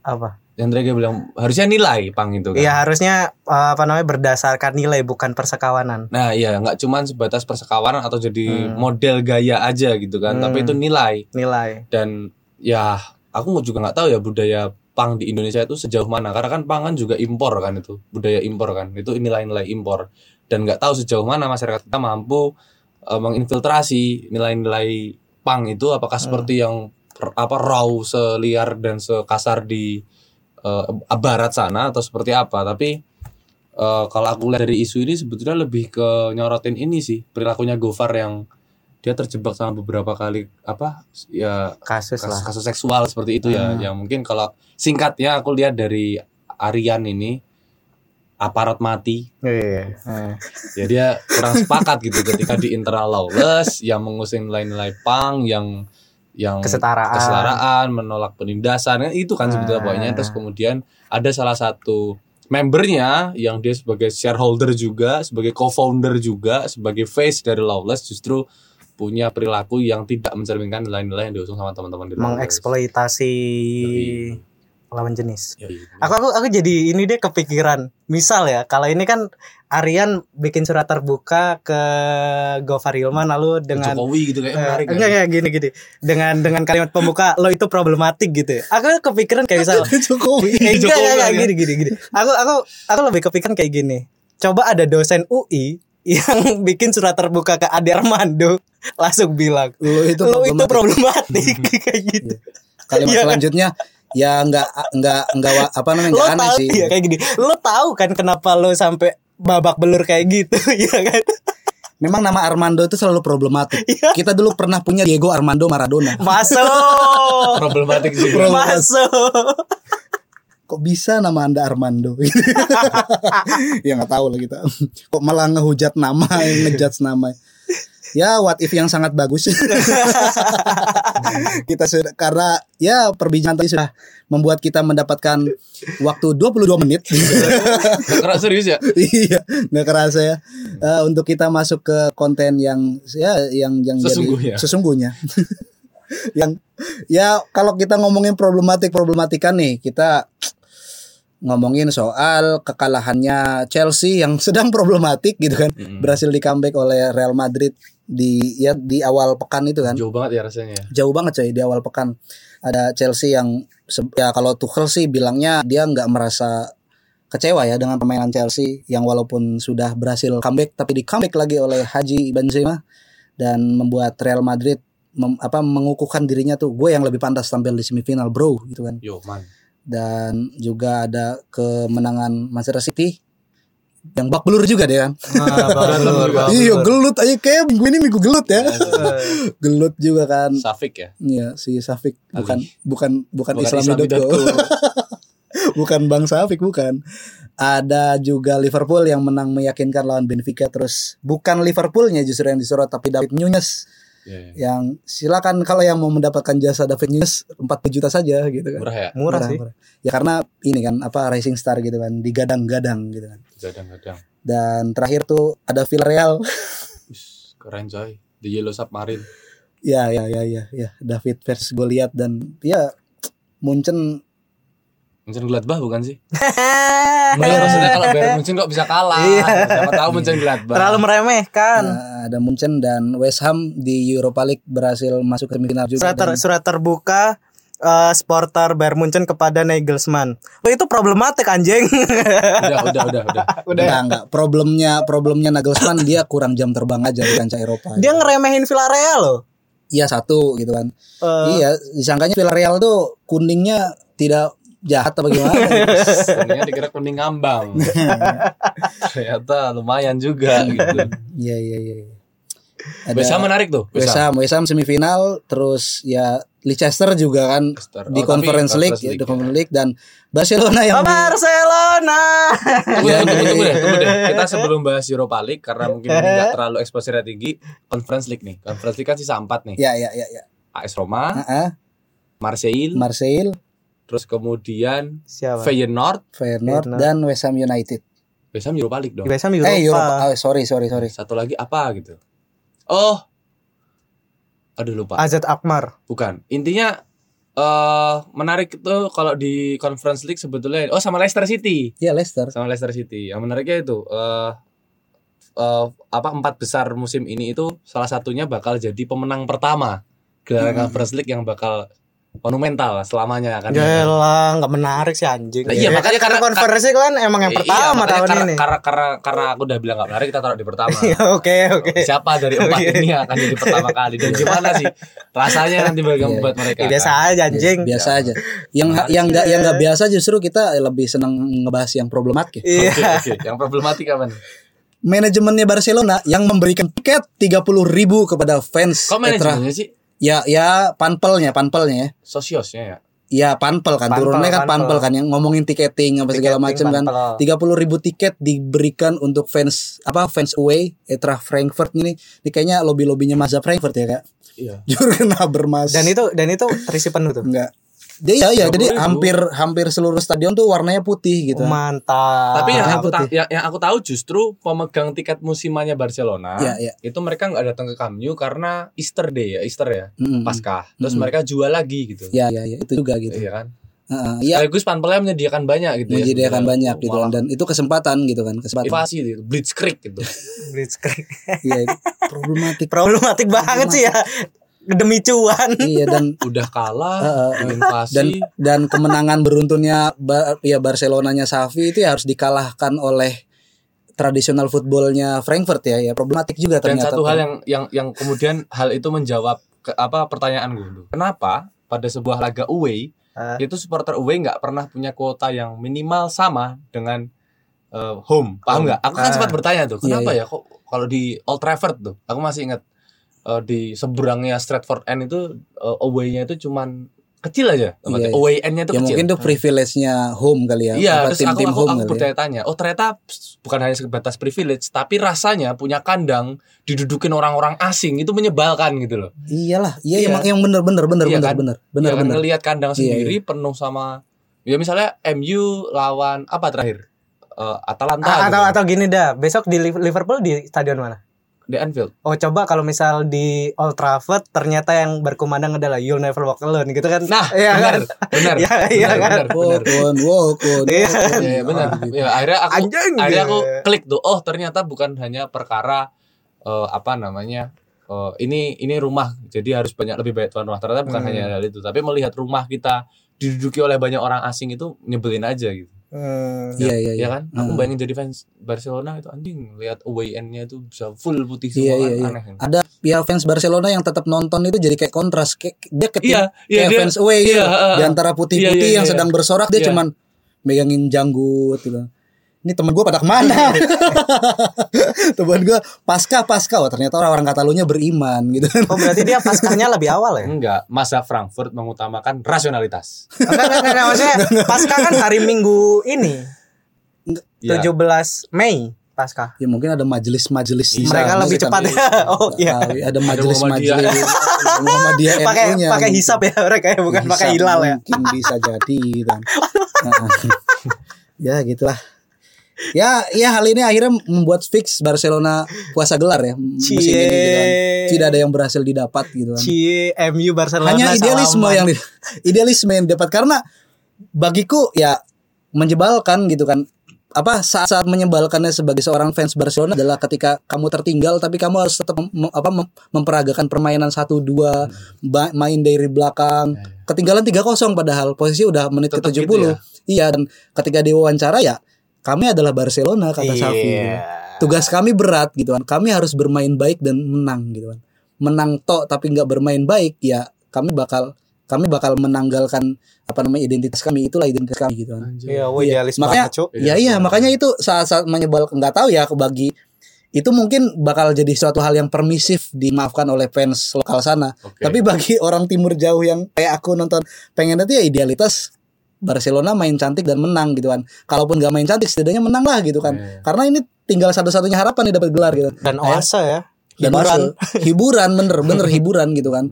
Apa? Yang tadi bilang harusnya nilai pang itu kan. Iya harusnya eh, apa namanya berdasarkan nilai bukan persekawanan. Nah iya nggak cuman sebatas persekawanan atau jadi model gaya aja gitu kan, tapi Hmm. itu nilai Nilai. dan ya aku juga nggak tahu ya budaya pang di Indonesia itu sejauh mana karena kan pang kan juga impor kan itu budaya impor kan itu nilai-nilai impor dan nggak tahu sejauh mana masyarakat kita mampu eh, menginfiltrasi nilai-nilai pang itu apakah seperti yang apa raw seliar dan sekasar di eh, barat sana atau seperti apa tapi eh, kalau aku lihat dari isu ini sebetulnya lebih ke nyorotin ini sih perilakunya Gofar yang dia terjebak sama beberapa kali apa ya Kasus lah. kasus, kasus seksual seperti itu ya Hmm. yang mungkin kalau singkatnya aku lihat dari Aryan ini aparat mati Iya. Eh. ya dia kurang sepakat gitu ketika di internal lawless yang mengusung nilai-nilai pang yang yang Kesetaraan. kesetaraan menolak penindasan kan itu kan sebetulnya Ah. poinnya terus kemudian ada salah satu membernya yang dia sebagai shareholder juga sebagai co-founder juga sebagai face dari lawless justru punya perilaku yang tidak mencerminkan nilai-nilai yang diusung sama teman-teman di Lawless. Mengeksploitasi. Lawan jenis. Yoi. Aku aku aku jadi ini deh kepikiran. Misal ya, kalau ini kan Aryan bikin surat terbuka ke Gofar Hilman lalu dengan Jokowi gitu kayak Eh, menarik kan? enggak enggak gini gini dengan dengan kalimat pembuka lo itu problematik gitu ya. aku kepikiran kayak misal Jokowi. Eh, enggak, Jokowi enggak, enggak, kan? gini gini gini aku aku aku lebih kepikiran kayak gini coba ada dosen UI yang bikin surat terbuka ke Ade Armando langsung bilang Lo itu lo itu problematik. problematik kayak gitu Kalimat Iya kan? selanjutnya ya nggak nggak nggak apa namanya nggak aneh tahu sih. ya kayak gini lo tahu kan kenapa lo sampai babak belur kayak gitu ya kan Memang nama Armando itu selalu problematik. Iya. Kita dulu pernah punya Diego Armando Maradona. masuk problematik juga masuk Kok bisa nama Anda Armando? ya nggak tahu lah kita. Kok malah ngehujat nama, ngejudge nama. Ya what if yang sangat bagus. kita sudah karena ya perbincangan tadi sudah membuat kita mendapatkan waktu 22 menit. Keras serius ya iya, nggak kerasa ya. Eh, untuk kita masuk ke konten yang ya yang yang jadi- Sesungguhnya. sesungguhnya. yang ya kalau kita ngomongin problematik problematika nih, kita ngomongin soal kekalahannya Chelsea yang sedang problematik gitu kan. Mm-mm. Berhasil di comeback oleh Real Madrid di ya di awal pekan itu kan. Jauh banget ya rasanya ya. jauh banget coy di awal pekan. Ada Chelsea yang ya kalau Tuchel sih bilangnya dia nggak merasa kecewa ya dengan permainan Chelsea yang walaupun sudah berhasil comeback tapi di comeback lagi oleh Haji Benzema dan membuat Real Madrid mem- apa mengukuhkan dirinya tuh. Gue yang lebih pantas tampil di semifinal bro gitu kan. Yo man. Dan juga ada kemenangan Manchester City yang bak belur juga deh kan. Ah, belur, iya gelut aja kayak minggu ini minggu gelut ya. Gelut juga kan. Safik ya? Iya si Safik. Bukan bukan bukan, Bukan Islam Islam.co. bukan Bang Safik bukan. Ada juga Liverpool yang menang meyakinkan lawan Benfica terus bukan Liverpoolnya justru yang disorot tapi David Nunez Iya, iya. yang silakan kalau yang mau mendapatkan jasa David Nunez 40 juta saja gitu kan. murah ya murah sih Ya karena ini kan apa Racing Star gitu kan digadang-gadang gitu kan. kadang-kadang Dan terakhir tuh ada Villarreal. Wis, keren coy di Yellow Submarine ya ya ya ya ya David versus Goliath dan ya Munchen Munchen Gladbach bukan sih? Maksudnya, maksudnya kalau Bayern Munchen kok bisa kalah? Iya. Siapa tahu Munchen Gladbach. terlalu meremehkan Nah, ada Munchen dan West Ham di Europa League berhasil masuk ke semifinal juga. surat, ter- dan- surat terbuka eh, supporter Bayern Munchen kepada Nagelsmann. Lo itu problematik anjing. udah, udah, udah, udah. Enggak, enggak. Problemnya problemnya Nagelsmann dia kurang jam terbang aja di kancah Eropa. Dia ngeremehin Villarreal loh. Iya satu gitu kan. Eh, Iya, disangkanya Villarreal tuh kuningnya tidak jahat apa gimana. Kuningnya dikira kuning ngambang. Ternyata lumayan juga gitu. Iya iya iya. iya. Ada West Ham menarik tuh. West Ham, West Ham semifinal, terus ya Leicester juga kan Leicester. di Oh, tapi Conference League, Conference ya, di League, Conference League dan Barcelona yang Oh, di- Barcelona. Tunggu, Ya, tunggu, ya, tunggu ya. deh, tunggu deh. Kita sebelum bahas Europa League karena mungkin nggak terlalu exposure tinggi, Conference League nih. Conference League kan sisa 4 nih. ya ya ya ya. AS Roma, Heeh, Marseille, Marseille, terus kemudian Siapa? Feyenoord, Feyenoord Feyenoord. dan West Ham United. West Ham Europa League dong. West Ham Europa. Eh Europa, oh, sorry sorry sorry. Satu lagi apa gitu? Oh, aduh lupa. AZ Akmar. Bukan. Intinya eh menarik itu kalau di Conference League sebetulnya oh sama Leicester City. Ya Leicester. Sama Leicester City. Yang menariknya itu eh eh, apa empat besar musim ini itu salah satunya bakal jadi pemenang pertama gelaran Hmm. Conference League yang bakal monumental selamanya akan Gila, nggak menarik sih anjing. Nah, iya, Ya, makanya karena konversi kan emang yang Iya, pertama makanya tahun karena, ini. Karena, karena karena aku udah bilang gak menarik kita taruh di pertama. Iya, Oke, oke. Siapa dari empat Oke. ini yang akan jadi pertama kali dan gimana sih rasanya nanti bagi Iya. buat mereka? Ya, biasa kan? aja anjing. Biasa aja. Yang Menarik. yang enggak yang enggak biasa justru kita lebih senang ngebahas yang problematik. ya. Iya. Oke, oke. Yang problematik apa nih? Manajemennya Barcelona yang memberikan tiket 30.000 ribu kepada fans Kok manajemennya sih? Ya ya panpelnya, panpelnya ya. Sosiosnya ya. Ya panpel kan Panpel, turunnya kan panpel. panpel kan yang ngomongin tiketing apa segala macam kan. panpel. 30.000 ribu tiket diberikan untuk fans apa fans away Etra Frankfurt ini. Ini kayaknya lobby lobbynya Mazda Frankfurt ya kak. Iya. Jurgen Habermas. Dan itu dan itu terisi penuh tuh. enggak. Dia ya, ya jadi 30.000. hampir hampir seluruh stadion tuh warnanya putih gitu. Mantap. Tapi yang aku ta- putih. yang, yang aku tahu justru pemegang tiket musimannya Barcelona Iya, iya. itu mereka nggak datang ke Camp Nou karena Easter Day ya, Easter ya, Mm-mm. Paskah. Terus Mm. mereka jual lagi gitu. Ya ya ya itu juga gitu. Iya kan? Heeh, Iya Sekaligus panpelnya menyediakan banyak gitu ya. menyediakan sebenarnya. banyak gitu Malah dan itu kesempatan gitu kan kesempatan. Invasi gitu, blitzkrieg gitu. Blitzkrieg. Iya itu problematik. Problematik banget sih ya. Demi cuan. iya dan Udah kalah, Heeh. invasi. dan dan kemenangan beruntunnya ya Barcelonanya Xavi itu ya harus dikalahkan oleh tradisional footballnya Frankfurt ya ya problematik juga Dan ternyata. satu hal yang yang yang kemudian hal itu menjawab ke, apa pertanyaan gue dulu. Kenapa pada sebuah laga away Ah. itu supporter away nggak pernah punya kuota yang minimal sama dengan eh, home? Paham nggak? Aku kan Ah. sempat bertanya tuh, Iya, kenapa iya. ya kok kalau di Old Trafford tuh, aku masih ingat eh, di seberangnya Stratford End itu eh, away-nya itu cuman kecil aja. Iya, iya. away end-nya itu ya kecil. mungkin itu privilege-nya home kali ya. Iya, terus aku tim-tim aku, home aku kali ya. bertanya-tanya, oh ternyata bukan hanya sebatas privilege, tapi rasanya punya kandang didudukin orang-orang asing itu menyebalkan gitu loh. Iyalah, iya, Iya. emang yang bener bener bener Iya bener kan? bener bener Benar bener. ngelihat kandang Iya, sendiri penuh sama ya misalnya MU lawan apa terakhir? Eh, Atalanta Ah, gitu. atau atau gini dah, besok di Liv- Liverpool di stadion mana? Di Anfield. Oh coba kalau misal di Old Trafford ternyata yang berkumandang adalah You'll Never Walk Alone gitu kan? Nah, Iya benar, kan? benar. Iya, iya benar, kan? benar, benar. Walk on, walk on, Iya. walk on. Iya, benar. Ya, akhirnya aku Anjing. akhirnya aku klik tuh. Oh, ternyata bukan hanya perkara eh, apa namanya? eh, ini ini rumah jadi harus banyak lebih banyak tuan rumah. Ternyata bukan Hmm. hanya hal itu, tapi melihat rumah kita diduduki oleh banyak orang asing itu nyebelin aja gitu. Hmm. Iya iya Ya iya. kan? Aku bayangin jadi fans Barcelona itu anjing lihat away end-nya itu bisa full putih Iya semua iya kan iya. aneh. kan? Ada ya fans Barcelona yang tetap nonton itu jadi kayak kontras kayak dia ke tim Iya, iya kayak dia fans away iya, gitu. heeh. Di antara putih-putih Iya, iya, yang iya. sedang bersorak dia Iya. cuman megangin janggut gitu. Ini temen gue pada ke mana? temen gue pasca pasca wah ternyata orang-orang Katalunya beriman gitu. Oh berarti dia paskahnya lebih awal ya? Enggak, masa Frankfurt mengutamakan rasionalitas. Enggak, enggak, enggak, maksudnya pasca kan hari Minggu ini Ya. 17 Mei pasca. ya mungkin ada majelis-majelis Mereka lebih cepat ya. Oh iya. tahu. Ada Muhammadiyah. majelis-majelis Muhammadiyah Pakai pakai gitu. hisap ya mereka ya bukan pakai hilal ya. Mungkin bisa jadi gitu kan. Nah, ya gitulah. Ya, ya hal ini akhirnya membuat fix Barcelona puasa gelar ya musim ini gitu kan. Tidak ada yang berhasil didapat gitu kan. Cie MU Barcelona Hanya idealisme salaman. yang idealisme yang didapat karena bagiku ya menjebalkan gitu kan. Apa saat-saat menyebalkannya sebagai seorang fans Barcelona adalah ketika kamu tertinggal tapi kamu harus tetap mem- apa mem- memperagakan permainan 1 2 ba- main dari belakang. Ketinggalan 3-0 padahal posisi udah menit Tetap ke-70. gitu ya? Iya dan ketika diwawancara ya kami adalah Barcelona kata Xavi. Iya. Tugas kami berat gitu kan. Kami harus bermain baik dan menang gitu kan. Menang tok tapi nggak bermain baik ya kami bakal kami bakal menanggalkan apa namanya identitas kami itulah identitas kami gitu kan. Iya, wah Iya. idealis Makanya banget, Cuk. ya iya makanya itu saat-saat menyebal nggak tahu ya bagi itu mungkin bakal jadi suatu hal yang permisif dimaafkan oleh fans lokal sana. Oke. Tapi bagi orang timur jauh yang kayak aku nonton pengen itu ya idealitas Barcelona main cantik dan menang gitu kan. Kalaupun gak main cantik setidaknya menang lah gitu kan. Iya. Karena ini tinggal satu-satunya harapan nih dapat gelar gitu. Dan oase ya. Dan Hiburan. hiburan bener bener hiburan gitu kan.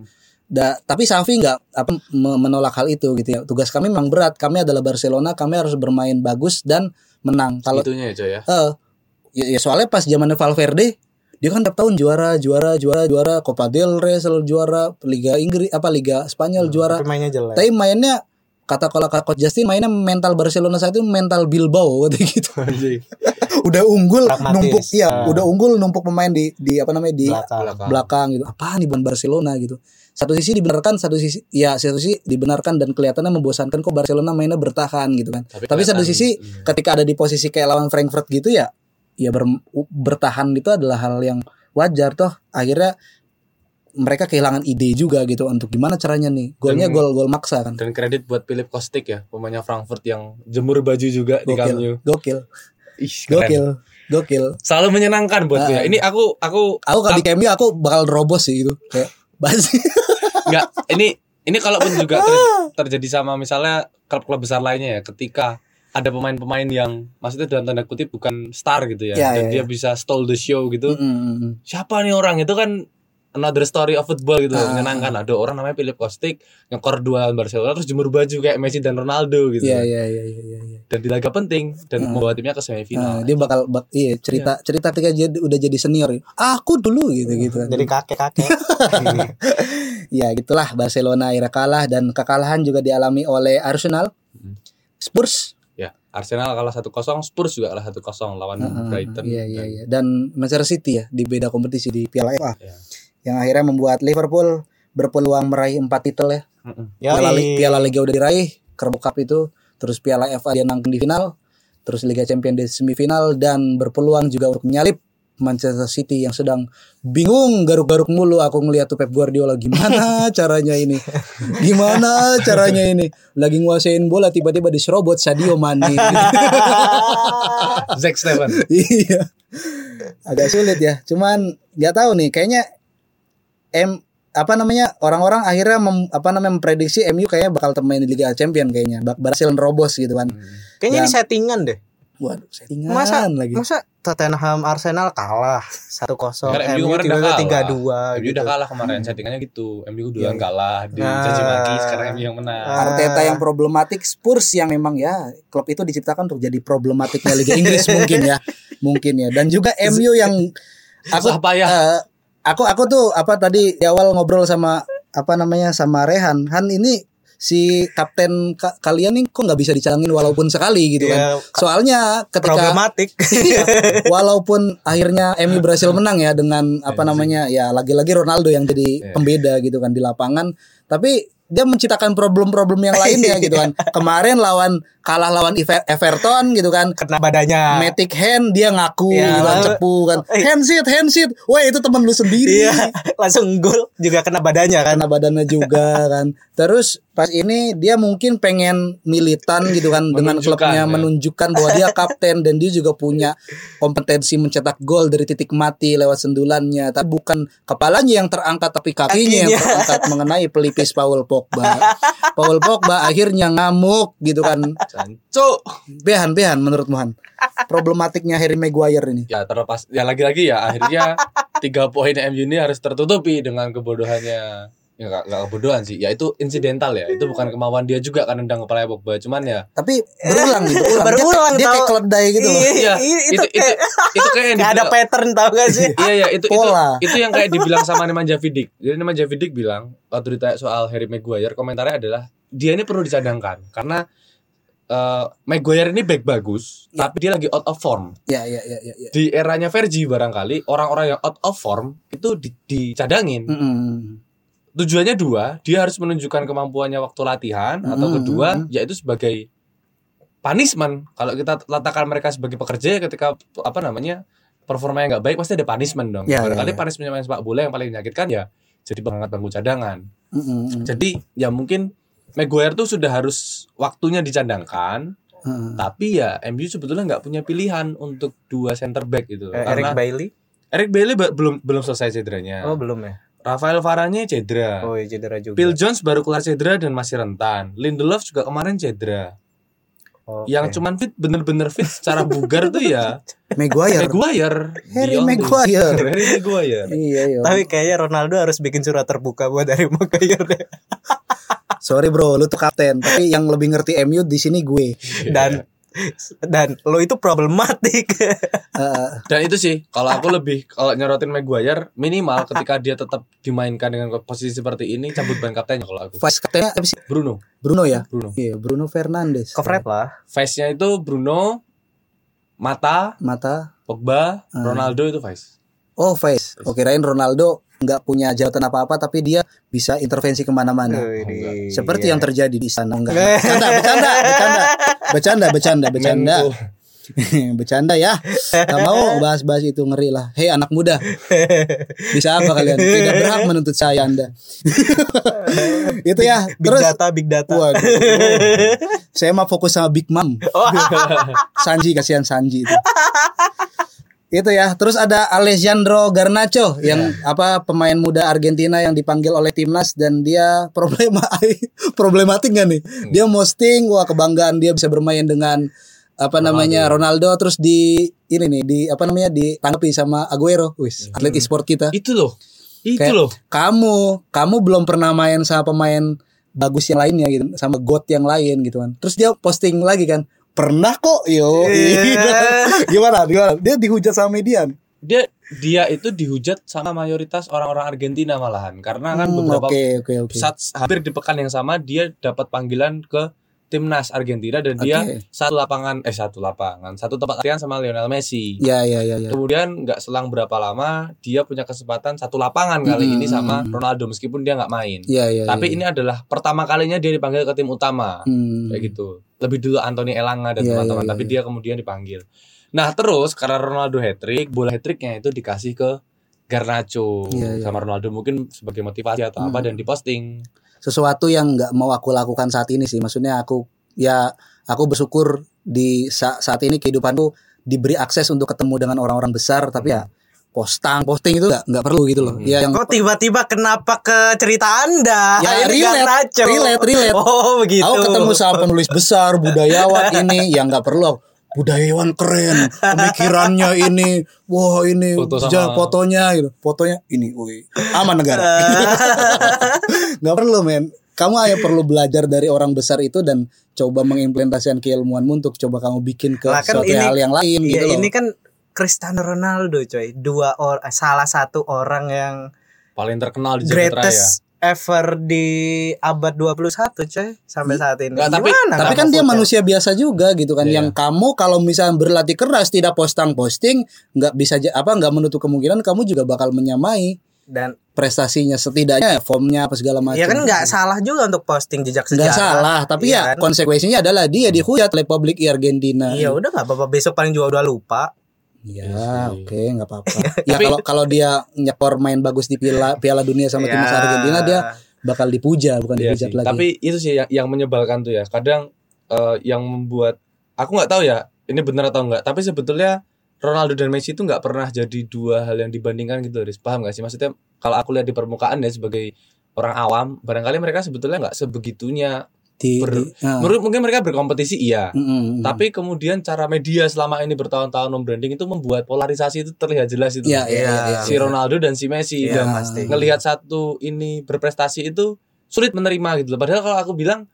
Da, tapi Safi nggak apa me- menolak hal itu gitu ya. Tugas kami memang berat. Kami adalah Barcelona. Kami harus bermain bagus dan menang. Kalau Itunya ya Coy ya. Ya, ya soalnya pas zamannya Valverde dia kan tiap tahun juara juara juara juara Copa del Rey selalu juara Liga Inggris apa Liga Spanyol juara Tapi mainnya jelek. tapi mainnya kata kalau coach Justin mainnya mental Barcelona saat itu mental Bilbao gitu gitu Anjing. udah unggul Pragmatis. numpuk iya Ah. udah unggul numpuk pemain di di apa namanya di Belakang. Belakang. belakang gitu apa nih bukan Barcelona gitu satu sisi dibenarkan satu sisi ya satu sisi dibenarkan dan kelihatannya membosankan kok Barcelona mainnya bertahan gitu kan Tapi tapi, satu sisi iya. ketika ada di posisi kayak lawan Frankfurt gitu ya ya ber- bertahan itu adalah hal yang wajar toh akhirnya mereka kehilangan ide juga gitu untuk gimana caranya nih golnya Dan- gol gol maksa kan Dan kredit buat Philip Kostic ya, pemainnya Frankfurt yang jemur baju juga di Camp Nou. gokil gokil Ih, keren. gokil gokil Selalu menyenangkan buat gue. Ah. Ini aku aku aku kalau di KMU aku bakal robos sih gitu kayak basi Enggak, ini ini kalaupun juga ter- terjadi sama misalnya klub-klub besar lainnya ya, ketika ada pemain-pemain yang maksudnya dalam tanda kutip bukan star gitu ya, Ya, dan ya, dia ya. bisa stole the show gitu. Mm-mm. Siapa nih orang itu kan another story of football gitu, Ah. menyenangkan. Ada orang namanya Philip Kostic ngekor dua Barcelona terus jemur baju kayak Messi dan Ronaldo gitu. Iya iya iya iya iya. Dan di laga penting dan Ah. membawa timnya ke Nah, semifinal. dia bakal bak, iya cerita cerita ketika dia udah jadi senior. Aku dulu gitu gitu kan. Jadi kakek-kakek. ya gitulah Barcelona akhirnya kalah dan kekalahan juga dialami oleh Arsenal, Mm. Spurs, Ya, Arsenal kalah 1-0, Spurs juga kalah 1-0 lawan Heeh, Brighton. Iya iya Dan- iya dan Manchester City ya di beda kompetisi di Piala FA Iya. Yang akhirnya membuat Liverpool berpeluang meraih empat titel ya. Mm-mm. Piala, Yoi. Li- Piala Liga udah diraih, Carabao Cup itu, terus Piala FA dia nangkep di final, terus Liga Champions di semifinal dan berpeluang juga untuk menyalip Manchester City yang sedang bingung garuk-garuk mulu aku ngeliat tuh Pep Guardiola gimana caranya ini gimana caranya ini lagi nguasain bola tiba-tiba diserobot Sadio Mane Zack Steven. iya agak sulit ya cuman nggak tahu nih kayaknya M apa namanya orang-orang akhirnya mem- apa namanya memprediksi MU kayaknya bakal main di Liga Champion kayaknya bak berhasil nerobos gitu kan Kayaknya ini settingan deh. waduh settingan Masa lagi masa Tottenham Arsenal kalah 1-0, Karena MU MU kemarin udah kalah. 3-2 MU gitu. udah kalah kemarin settingannya gitu. MU duluan Iya. kalah di Nah. caci maki sekarang MU yang menang. Ah. Arteta yang problematik Spurs yang memang ya klub itu diciptakan untuk jadi problematiknya Liga Inggris mungkin ya mungkin ya dan juga MU yang aku payah. eh, aku aku tuh apa tadi di awal ngobrol sama apa namanya sama Rehan Han ini si kapten ka- kalian nih kok nggak bisa dicalangin walaupun sekali gitu Iya, kan soalnya ketika problematik. walaupun akhirnya MU berhasil menang ya dengan apa namanya ya lagi-lagi Ronaldo yang jadi Iya. pembeda gitu kan di lapangan tapi dia menciptakan problem-problem yang lainnya gitu kan. Kemarin lawan kalah lawan Ever- Everton gitu kan. Kena badannya. Matic hand dia ngaku Iya, gitu kan cepu kan. Eh. handshit handshit wah itu temen lu sendiri. Iya, langsung gol juga kena badannya kan. karena badannya juga kan. Terus pas ini dia mungkin pengen militan gitu kan dengan klubnya ya. menunjukkan bahwa dia kapten dan dia juga punya kompetensi mencetak gol dari titik mati lewat sendulannya tapi bukan kepalanya yang terangkat tapi kakinya yang Kakinya. terangkat mengenai pelipis Paul Pogba Paul Pogba akhirnya ngamuk gitu kan Sanco. behan behan menurut Mohan problematiknya Harry Maguire ini Ya terlepas ya lagi-lagi ya akhirnya tiga poin MU ini harus tertutupi dengan kebodohannya. Ya nggak nggak kebodohan sih, ya itu insidental ya. Itu bukan kemauan dia juga kan nendang kepala Pogba, cuman ya tapi berulang gitu berulang, Berulang, dia, dia kayak keledai gitu loh Iya, Iya, itu, itu itu kayak itu kayak yang nggak ada pattern tau gak sih? Iya ya itu Pola. itu itu yang kayak dibilang sama Nemanja Vidic. Jadi Nemanja Vidic bilang waktu ditanya soal Harry Maguire komentarnya adalah dia ini perlu dicadangkan karena eh, Maguire ini back bagus Ya. tapi dia lagi out of form. ya ya ya ya, ya. Di eranya Fergie barangkali orang-orang yang out of form itu di- dicadangin. Mm-mm. Tujuannya dua, dia harus menunjukkan kemampuannya waktu latihan atau Mm, kedua mm, yaitu sebagai punishment. Kalau kita letakkan mereka sebagai pekerja ketika apa namanya performanya nggak baik pasti ada punishment dong. Ya, Barangkali ya, ya. punishment main sepak bola yang paling menyakitkan ya jadi pengangkat bangku cadangan. Mm-mm. Jadi ya mungkin Maguire tuh sudah harus waktunya dicadangkan, Mm. tapi ya MU sebetulnya nggak punya pilihan untuk dua center back gitu. Eh, Eric Bailey. Eric Bailly ba- belum belum selesai cederanya. Oh belum ya? Rafael Varane cedera. Oh iya cedera juga. Phil Jones baru kelar cedera dan masih rentan. Lindelof juga kemarin cedera. Oke. Yang cuman fit bener-bener fit secara bugar tuh ya Maguire. Maguire. Harry Beyond this. Maguire. Harry Maguire. Iya, iya. Tapi kayaknya Ronaldo harus bikin surat terbuka buat dari Maguire deh. Sorry bro, lu tuh kapten. Tapi yang lebih ngerti MU di sini gue. Dan dan lo itu problematik. Dan itu sih kalau aku lebih kalau nyorotin Maguire minimal ketika dia tetap dimainkan dengan posisi seperti ini cabut ban kaptennya kalau aku. vice kaptennya apa sih? Bruno, Bruno ya? Bruno. Iya, Bruno Fernandes. Covered lah. Vice-nya itu Bruno, Mata, Mata. Pogba, Hmm. Ronaldo itu Vice. Oh, vice. Oke, kirain Ronaldo nggak punya jabatan apa-apa tapi dia bisa intervensi ke mana-mana. Wih, Seperti iya. yang terjadi di sana enggak. Bercanda, bercanda, bercanda. Bercanda, bercanda, bercanda. Bercanda ya. Gak mau bahas-bahas itu ngeri lah. Hei anak muda. Bisa apa kalian? Tidak berhak menuntut saya Anda. itu ya. Big Terus data, big data. Waduh. Saya mah fokus sama Big Mom. Sanji kasihan Sanji itu. itu ya. Terus ada Alessandro Garnacho yang apa pemain muda Argentina yang dipanggil oleh timnas dan dia problema problematik gak nih? Dia posting wah kebanggaan dia bisa bermain dengan apa namanya Ronaldo terus di ini nih di apa namanya ditanggapi sama Aguero, wis atlet e-sport kita. Itu loh. Itu Kayak, loh. Kamu, kamu belum pernah main sama pemain bagus yang lainnya gitu, sama god yang lain gitu kan. Terus dia posting lagi kan, pernah kok, yo. Iya. gimana, gimana? Dia dihujat sama median. Dia dia itu dihujat sama mayoritas orang-orang Argentina malahan karena kan Hmm, beberapa Oke, oke, oke. saat hampir di pekan yang sama dia dapat panggilan ke timnas Argentina dan dia Oke. satu lapangan eh satu lapangan satu tempat latihan sama Lionel Messi. Ya, ya, ya, ya. Kemudian nggak selang berapa lama dia punya kesempatan satu lapangan kali Hmm, ini sama. Ronaldo meskipun dia nggak main. Ya, ya. Tapi ya. ini adalah pertama kalinya dia dipanggil ke tim utama Hmm. kayak gitu. Lebih dulu Anthony Elanga dan Iya, teman-teman, iya, tapi iya. dia kemudian dipanggil. Nah terus karena Ronaldo hat trick, bola hat tricknya itu dikasih ke Garnacho Iya, iya. sama Ronaldo mungkin sebagai motivasi atau apa Hmm. dan diposting. Sesuatu yang nggak mau aku lakukan saat ini sih. Maksudnya aku ya aku bersyukur di sa- saat ini kehidupanku diberi akses untuk ketemu dengan orang-orang besar tapi ya posting posting itu nggak nggak perlu gitu loh. Hmm. Ya yang Kok tiba-tiba kenapa ke cerita Anda? Ya, Ini relate, relate, relate. Oh, begitu. Aku ketemu sama penulis besar, budayawan ini yang nggak perlu. Budayawan keren, pemikirannya ini, wah ini Foto sama- fotonya gitu, fotonya ini, wih, aman negara. nggak perlu men. Kamu hanya perlu belajar dari orang besar itu dan coba mengimplementasikan keilmuanmu untuk coba kamu bikin ke Lah, kan suatu ini- hal yang lain Iya, gitu loh. ini kan Cristiano Ronaldo, coy. Dua orang salah satu orang yang Paling terkenal di raya. greatest ever di abad 21, coy, sampai saat ini. Nggak, tapi- Gimana Tapi kan dia manusia biasa juga gitu kan. Iya. Yang kamu kalau misalnya berlatih keras tidak posting posting nggak bisa apa nggak menutup kemungkinan kamu juga bakal menyamai dan prestasinya setidaknya formnya apa segala macam. ya kan nggak salah juga untuk posting jejak Nggak sejarah. salah, tapi Iya ya kan? konsekuensinya adalah dia dihujat oleh publik Argentina. Iya udah nggak apa-apa besok paling juga udah lupa. Ya, Iya oke, nggak apa-apa. ya kalau kalau dia nyekor main bagus di Piala Piala Dunia sama timnas Ya. Argentina dia bakal dipuja bukan dihujat sih. lagi. Tapi itu sih yang, yang menyebalkan tuh ya. Kadang eh, yang membuat aku nggak tahu ya ini benar atau enggak. Tapi sebetulnya Ronaldo dan Messi itu nggak pernah jadi dua hal yang dibandingkan gitu, Riz. Paham nggak sih? Maksudnya kalau aku lihat di permukaan ya sebagai orang awam, barangkali mereka sebetulnya nggak sebegitunya. Di, ber- di- ah. Menurut mungkin mereka berkompetisi iya. Mm, mm, mm. Tapi kemudian cara media selama ini bertahun-tahun membranding itu membuat polarisasi itu terlihat jelas itu. Iya, iya, Iya. iya, si iya. Ronaldo dan si Messi Iya, dan pasti. ngelihat satu ini berprestasi itu sulit menerima gitu loh. Padahal kalau aku bilang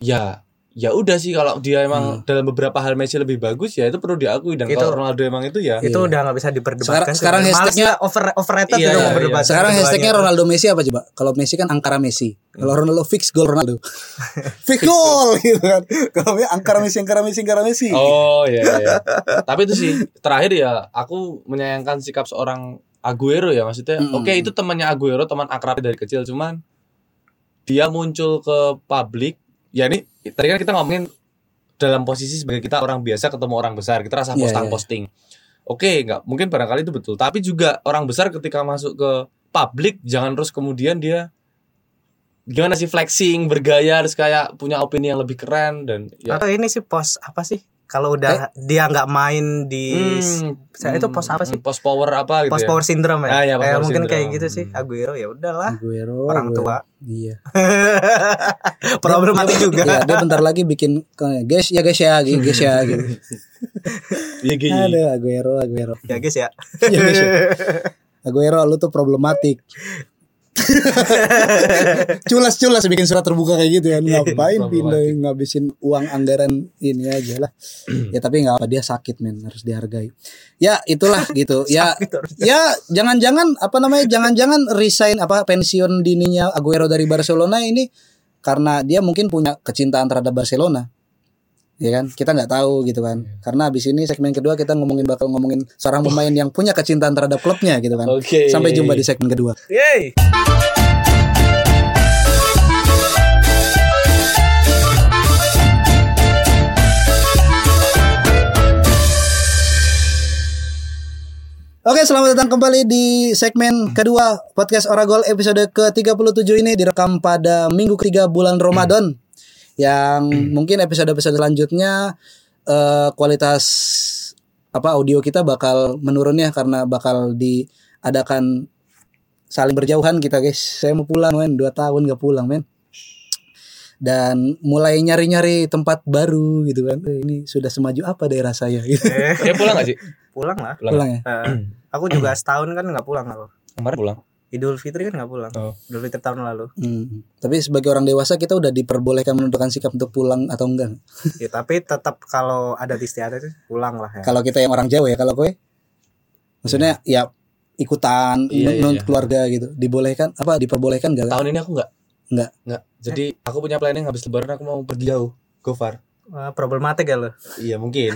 ya ya udah sih kalau dia emang dalam beberapa hal Messi lebih bagus ya itu perlu diakui dan Itu- kalau Ronaldo emang itu ya Itu Iya. udah nggak bisa diperdebatkan. Sekarang- sekarang hashtagnya- over overrated Iya, iya, memperdebatkan Sekarang hashtagnya Ronaldo Messi apa coba? Kalau Messi kan angkara Messi. Kalau Ronaldo fix goal Ronaldo. fix goal gitu kan. Kalau dia angkara Messi, angkara Messi, angkara Messi. oh iya iya tapi itu sih terakhir ya aku menyayangkan sikap seorang Aguero ya maksudnya Mm-mm. oke itu temannya Aguero teman akrab dari kecil cuman dia muncul ke publik ya ini tadi kan kita ngomongin dalam posisi sebagai kita orang biasa ketemu orang besar kita rasa Iya, posting iya. posting oke nggak mungkin barangkali itu betul tapi juga orang besar ketika masuk ke publik jangan terus kemudian dia gimana sih flexing bergaya terus kayak punya opini yang lebih keren dan ya Atau ini sih pos apa sih? Kalau udah dia nggak main di Hmm, saya itu pos apa sih? Post power apa gitu Post ya? power syndrome ya. Ah, Kayak power mungkin kayak syndrome. gitu sih. Aguero ya udahlah. Aguero, Orang Aguero. tua. Iya. Problematik juga. Iya, dia bentar lagi bikin kayak, guys ya guys ya guys ya gitu. Iya gini. Aduh, Aguero, Aguero. ya guys ya. Ya, guys, ya. Aguero lu tuh problematik. Culas-culas bikin surat terbuka kayak gitu kan. Ngapain pindah ngabisin uang anggaran ini aja lah. ya tapi nggak apa dia sakit men harus dihargai. Ya itulah gitu. Ya ya jangan-jangan apa namanya jangan-jangan resign apa pensiun dininya Aguero dari Barcelona ini karena dia mungkin punya kecintaan terhadap Barcelona. Ya kan, kita nggak tahu gitu kan. Karena abis ini segmen kedua kita ngomongin bakal ngomongin seorang pemain yang punya kecintaan terhadap klubnya gitu kan. Oke. Sampai jumpa di segmen kedua. Yeay. Oke, selamat datang kembali di segmen kedua podcast Oragol episode ke-37 ini direkam pada minggu ketiga bulan Ramadan. Yang mungkin episode-episode selanjutnya eh, kualitas apa audio kita bakal menurun ya karena bakal diadakan saling berjauhan kita guys. Saya mau pulang men, 2 tahun gak pulang men. Dan mulai nyari-nyari tempat baru gitu kan. Ini sudah semaju apa daerah saya gitu. Eh, Dia pulang gak sih? pulang lah. Pulang. Pulang ya. Eh, aku juga setahun kan nggak pulang aku. Kemarin pulang. Idul Fitri kan nggak pulang. Oh. Idul Fitri tahun lalu. Hmm. Tapi sebagai orang dewasa kita udah diperbolehkan menentukan sikap untuk pulang atau enggak. Ya, tapi tetap kalau ada istiadat itu pulang lah ya. Kalau kita yang orang Jawa ya, kalau kowe maksudnya ya ikutan Iya, iya, iya. keluarga gitu. Dibolehkan apa diperbolehkan enggak? Tahun ini aku nggak. Nggak. Nggak. Jadi aku punya planning habis lebaran aku mau pergi jauh. Go far. Wah, problematik ya lo. Iya mungkin.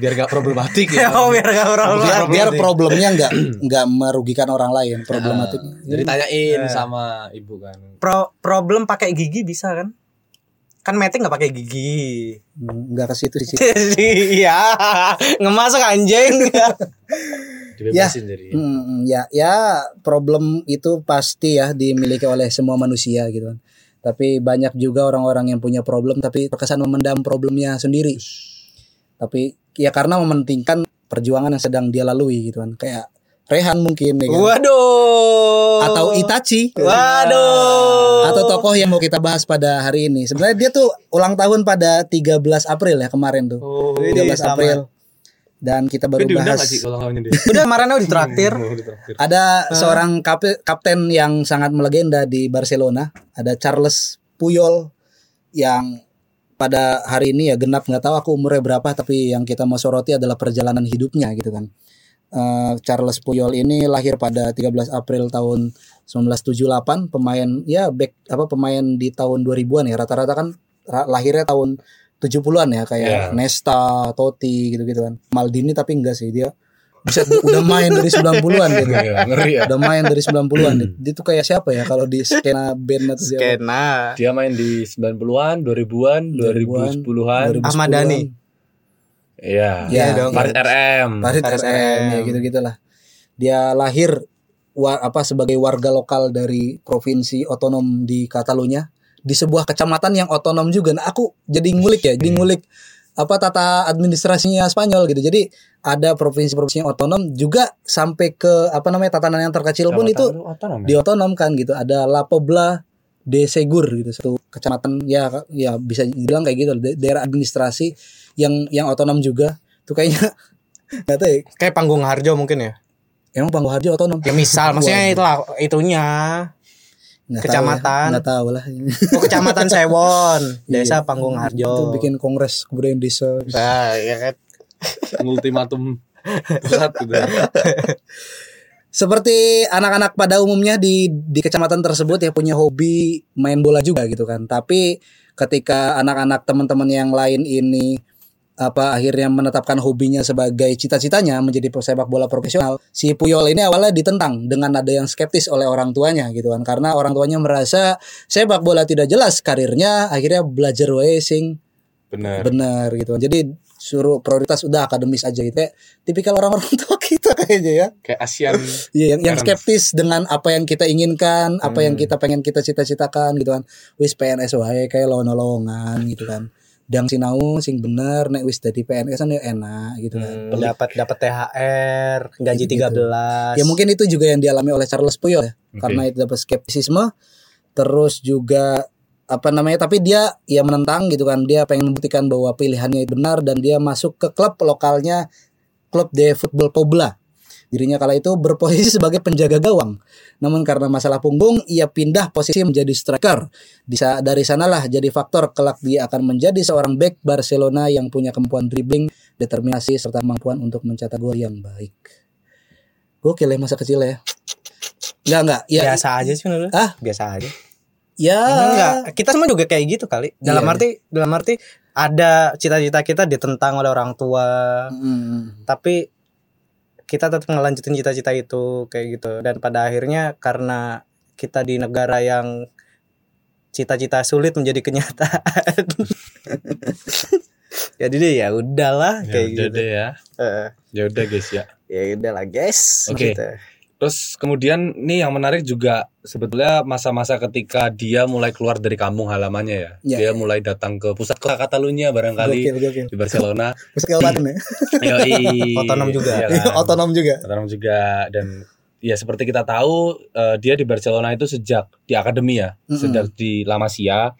Biar gak problematik ya. oh, biar gak Biar, problematik. biar problemnya enggak enggak merugikan orang lain problematiknya. Jadi tanyain Eh. sama ibu kan. Pro problem pakai gigi bisa kan? Kan metik nggak pakai gigi. Hmm, enggak ke situ sih. Iya, ngemasuk anjing. Dibebasin jadi. Hmm, ya ya problem itu pasti ya dimiliki oleh semua manusia gitu kan. Tapi banyak juga orang-orang yang punya problem tapi terkesan memendam problemnya sendiri. Tapi ya karena mementingkan perjuangan yang sedang dia lalui gitu kan. Kayak Rehan mungkin ya kan. Waduh. Atau Itachi Waduh. atau tokoh yang mau kita bahas pada hari ini. Sebenarnya dia tuh ulang tahun pada 13 April ya kemarin tuh. Oh, 13 ini sama. April. Dan kita baru Tapi diundang bahas sih kalau kawannya dia? Udah kemarin aku ditraktir. Ditraktir. Ada seorang kape- kapten yang sangat melegenda di Barcelona, ada Charles Puyol yang pada hari ini ya genap nggak tahu aku umurnya berapa tapi yang kita mau soroti adalah perjalanan hidupnya gitu kan. Eh, Charles Puyol ini lahir pada 13 April tahun 1978, pemain ya back apa pemain di tahun 2000-an ya rata-rata kan lahirnya tahun 70-an ya kayak Iya. Nesta, Totti gitu-gitu kan. Maldini tapi enggak sih dia bisa udah main dari 90-an gitu. Iya, ngeri ya. Udah main dari 90-an. Dia tuh kayak siapa ya kalau di skena band atau siapa? Skena. Dia main di 90-an, 2000-an, 2010-an. 2010-an. Ahmad Dhani. Iya. Ya, dong. Farid RM. Farid RM RM. ya gitu-gitulah. Dia lahir wa, apa sebagai warga lokal dari provinsi otonom di Catalunya di sebuah kecamatan yang otonom juga. Nah, aku jadi ngulik ya, jadi ngulik apa tata administrasinya Spanyol gitu. Jadi ada provinsi-provinsi yang otonom juga sampai ke apa namanya tatanan yang terkecil pun itu otonom ya? diotonomkan gitu. Ada La Pobla de Segur gitu satu kecamatan ya ya bisa dibilang kayak gitu da- daerah administrasi yang yang otonom juga. Itu kayaknya nggak tahu ya. Kayak panggung Harjo mungkin ya. Emang Panggung Harjo otonom? Ya misal, maksudnya itulah itunya. Nggak kecamatan. Tahu ya. Nggak tahu lah. Oh, Kecamatan Sewon, Desa Iya. Panggung Itu Harjo. bikin kongres kebudayaan desa. Nah, ya kan. Ultimatum pusat gitu. Seperti anak-anak pada umumnya di di kecamatan tersebut ya punya hobi main bola juga gitu kan. Tapi ketika anak-anak teman-teman yang lain ini apa akhirnya menetapkan hobinya sebagai cita-citanya menjadi pesepak bola profesional, si Puyol ini awalnya ditentang dengan ada yang skeptis oleh orang tuanya gitu kan. Karena orang tuanya merasa sepak bola tidak jelas karirnya, akhirnya belajar racing Bener. benar gitu. Jadi suruh prioritas udah akademis aja gitu. Kayak tipikal orang-orang tua kita kayaknya ya. Kayak ASEAN. Iya, yang, yang skeptis dengan apa yang kita inginkan, apa yang kita pengen kita cita-citakan gitu kan. Wis PNS wae kayak lowongan-lowongan gitu kan. Dang sinau sing bener nek wis dadi PNS kan ya enak gitu kan. Hmm, dapat dapat THR, gaji Gitu-gitu. 13. Ya mungkin itu juga yang dialami oleh Charles Puyol ya. Oke. Karena itu dapat skeptisisme terus juga apa namanya tapi dia ya menentang gitu kan. Dia pengen membuktikan bahwa pilihannya benar dan dia masuk ke klub lokalnya klub de Football Pobla. Dirinya kala itu berposisi sebagai penjaga gawang. Namun karena masalah punggung, ia pindah posisi menjadi striker. Di sa- dari sanalah jadi faktor kelak dia akan menjadi seorang back Barcelona yang punya kemampuan dribbling, determinasi serta kemampuan untuk mencetak gol yang baik. Gokil ya masa kecil ya. Enggak enggak. Ya, biasa aja sih menurut. Ah? Biasa aja. ya. Enggak, kita semua juga kayak gitu kali. Dalam Iya. arti dalam arti ada cita-cita kita ditentang oleh orang tua, Hmm. tapi kita tetap ngelanjutin cita-cita itu kayak gitu dan pada akhirnya karena kita di negara yang cita-cita sulit menjadi kenyataan. Jadi deh ya udahlah Ya kayak udah gitu. deh ya. Eh, Ya udah guys ya. ya udahlah guys. Oke. gitu. Terus kemudian nih yang menarik juga sebetulnya masa-masa ketika dia mulai keluar dari kampung halamannya ya. Ya, dia ya. mulai datang ke pusat kota Catalunya barangkali Gokil, gokil. di Barcelona. Bisa kelewatan ya. Yoi. Otonom juga. Iya kan? Otonom juga. Otonom juga dan ya seperti kita tahu eh, dia di Barcelona itu sejak di akademi ya, Mm-mm. sejak di La Masia.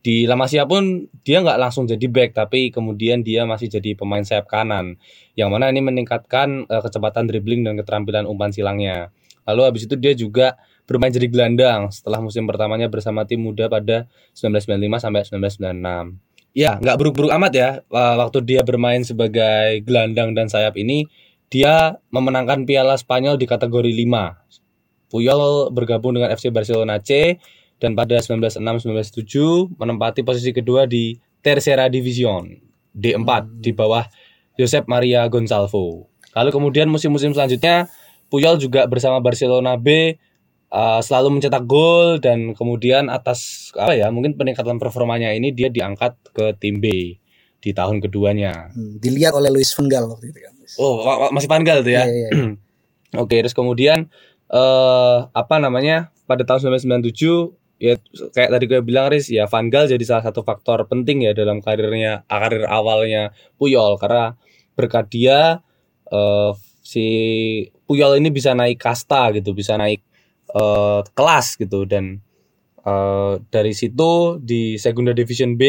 Di La Masia pun dia nggak langsung jadi back tapi kemudian dia masih jadi pemain sayap kanan yang mana ini meningkatkan eh, kecepatan dribbling dan keterampilan umpan silangnya. Lalu habis itu dia juga bermain jadi gelandang setelah musim pertamanya bersama tim muda pada 1995 sampai 1996. Ya, nggak buruk-buruk amat ya. Eh, Waktu dia bermain sebagai gelandang dan sayap ini, dia memenangkan Piala Spanyol di kategori 5. Puyol bergabung dengan FC Barcelona C dan pada 1996-1997 menempati posisi kedua di Tercera División D4 di bawah Josep Maria Gonçalvo. Lalu kemudian musim-musim selanjutnya Puyol juga bersama Barcelona B uh, selalu mencetak gol dan kemudian atas apa ya mungkin peningkatan performanya ini dia diangkat ke tim B di tahun keduanya. Hmm, Dilihat oleh Luis Van Gaal waktu itu kan. Oh masih Panggal tuh ya? Iya, iya, iya. Oke terus kemudian eh apa namanya pada tahun 1997 ya kayak tadi gue bilang Riz ya Van Gaal jadi salah satu faktor penting ya dalam karirnya karir awalnya Puyol. Karena berkat dia eh, si Puyol ini bisa naik kasta gitu bisa naik eh, kelas gitu. Dan eh, dari situ di Segunda Division B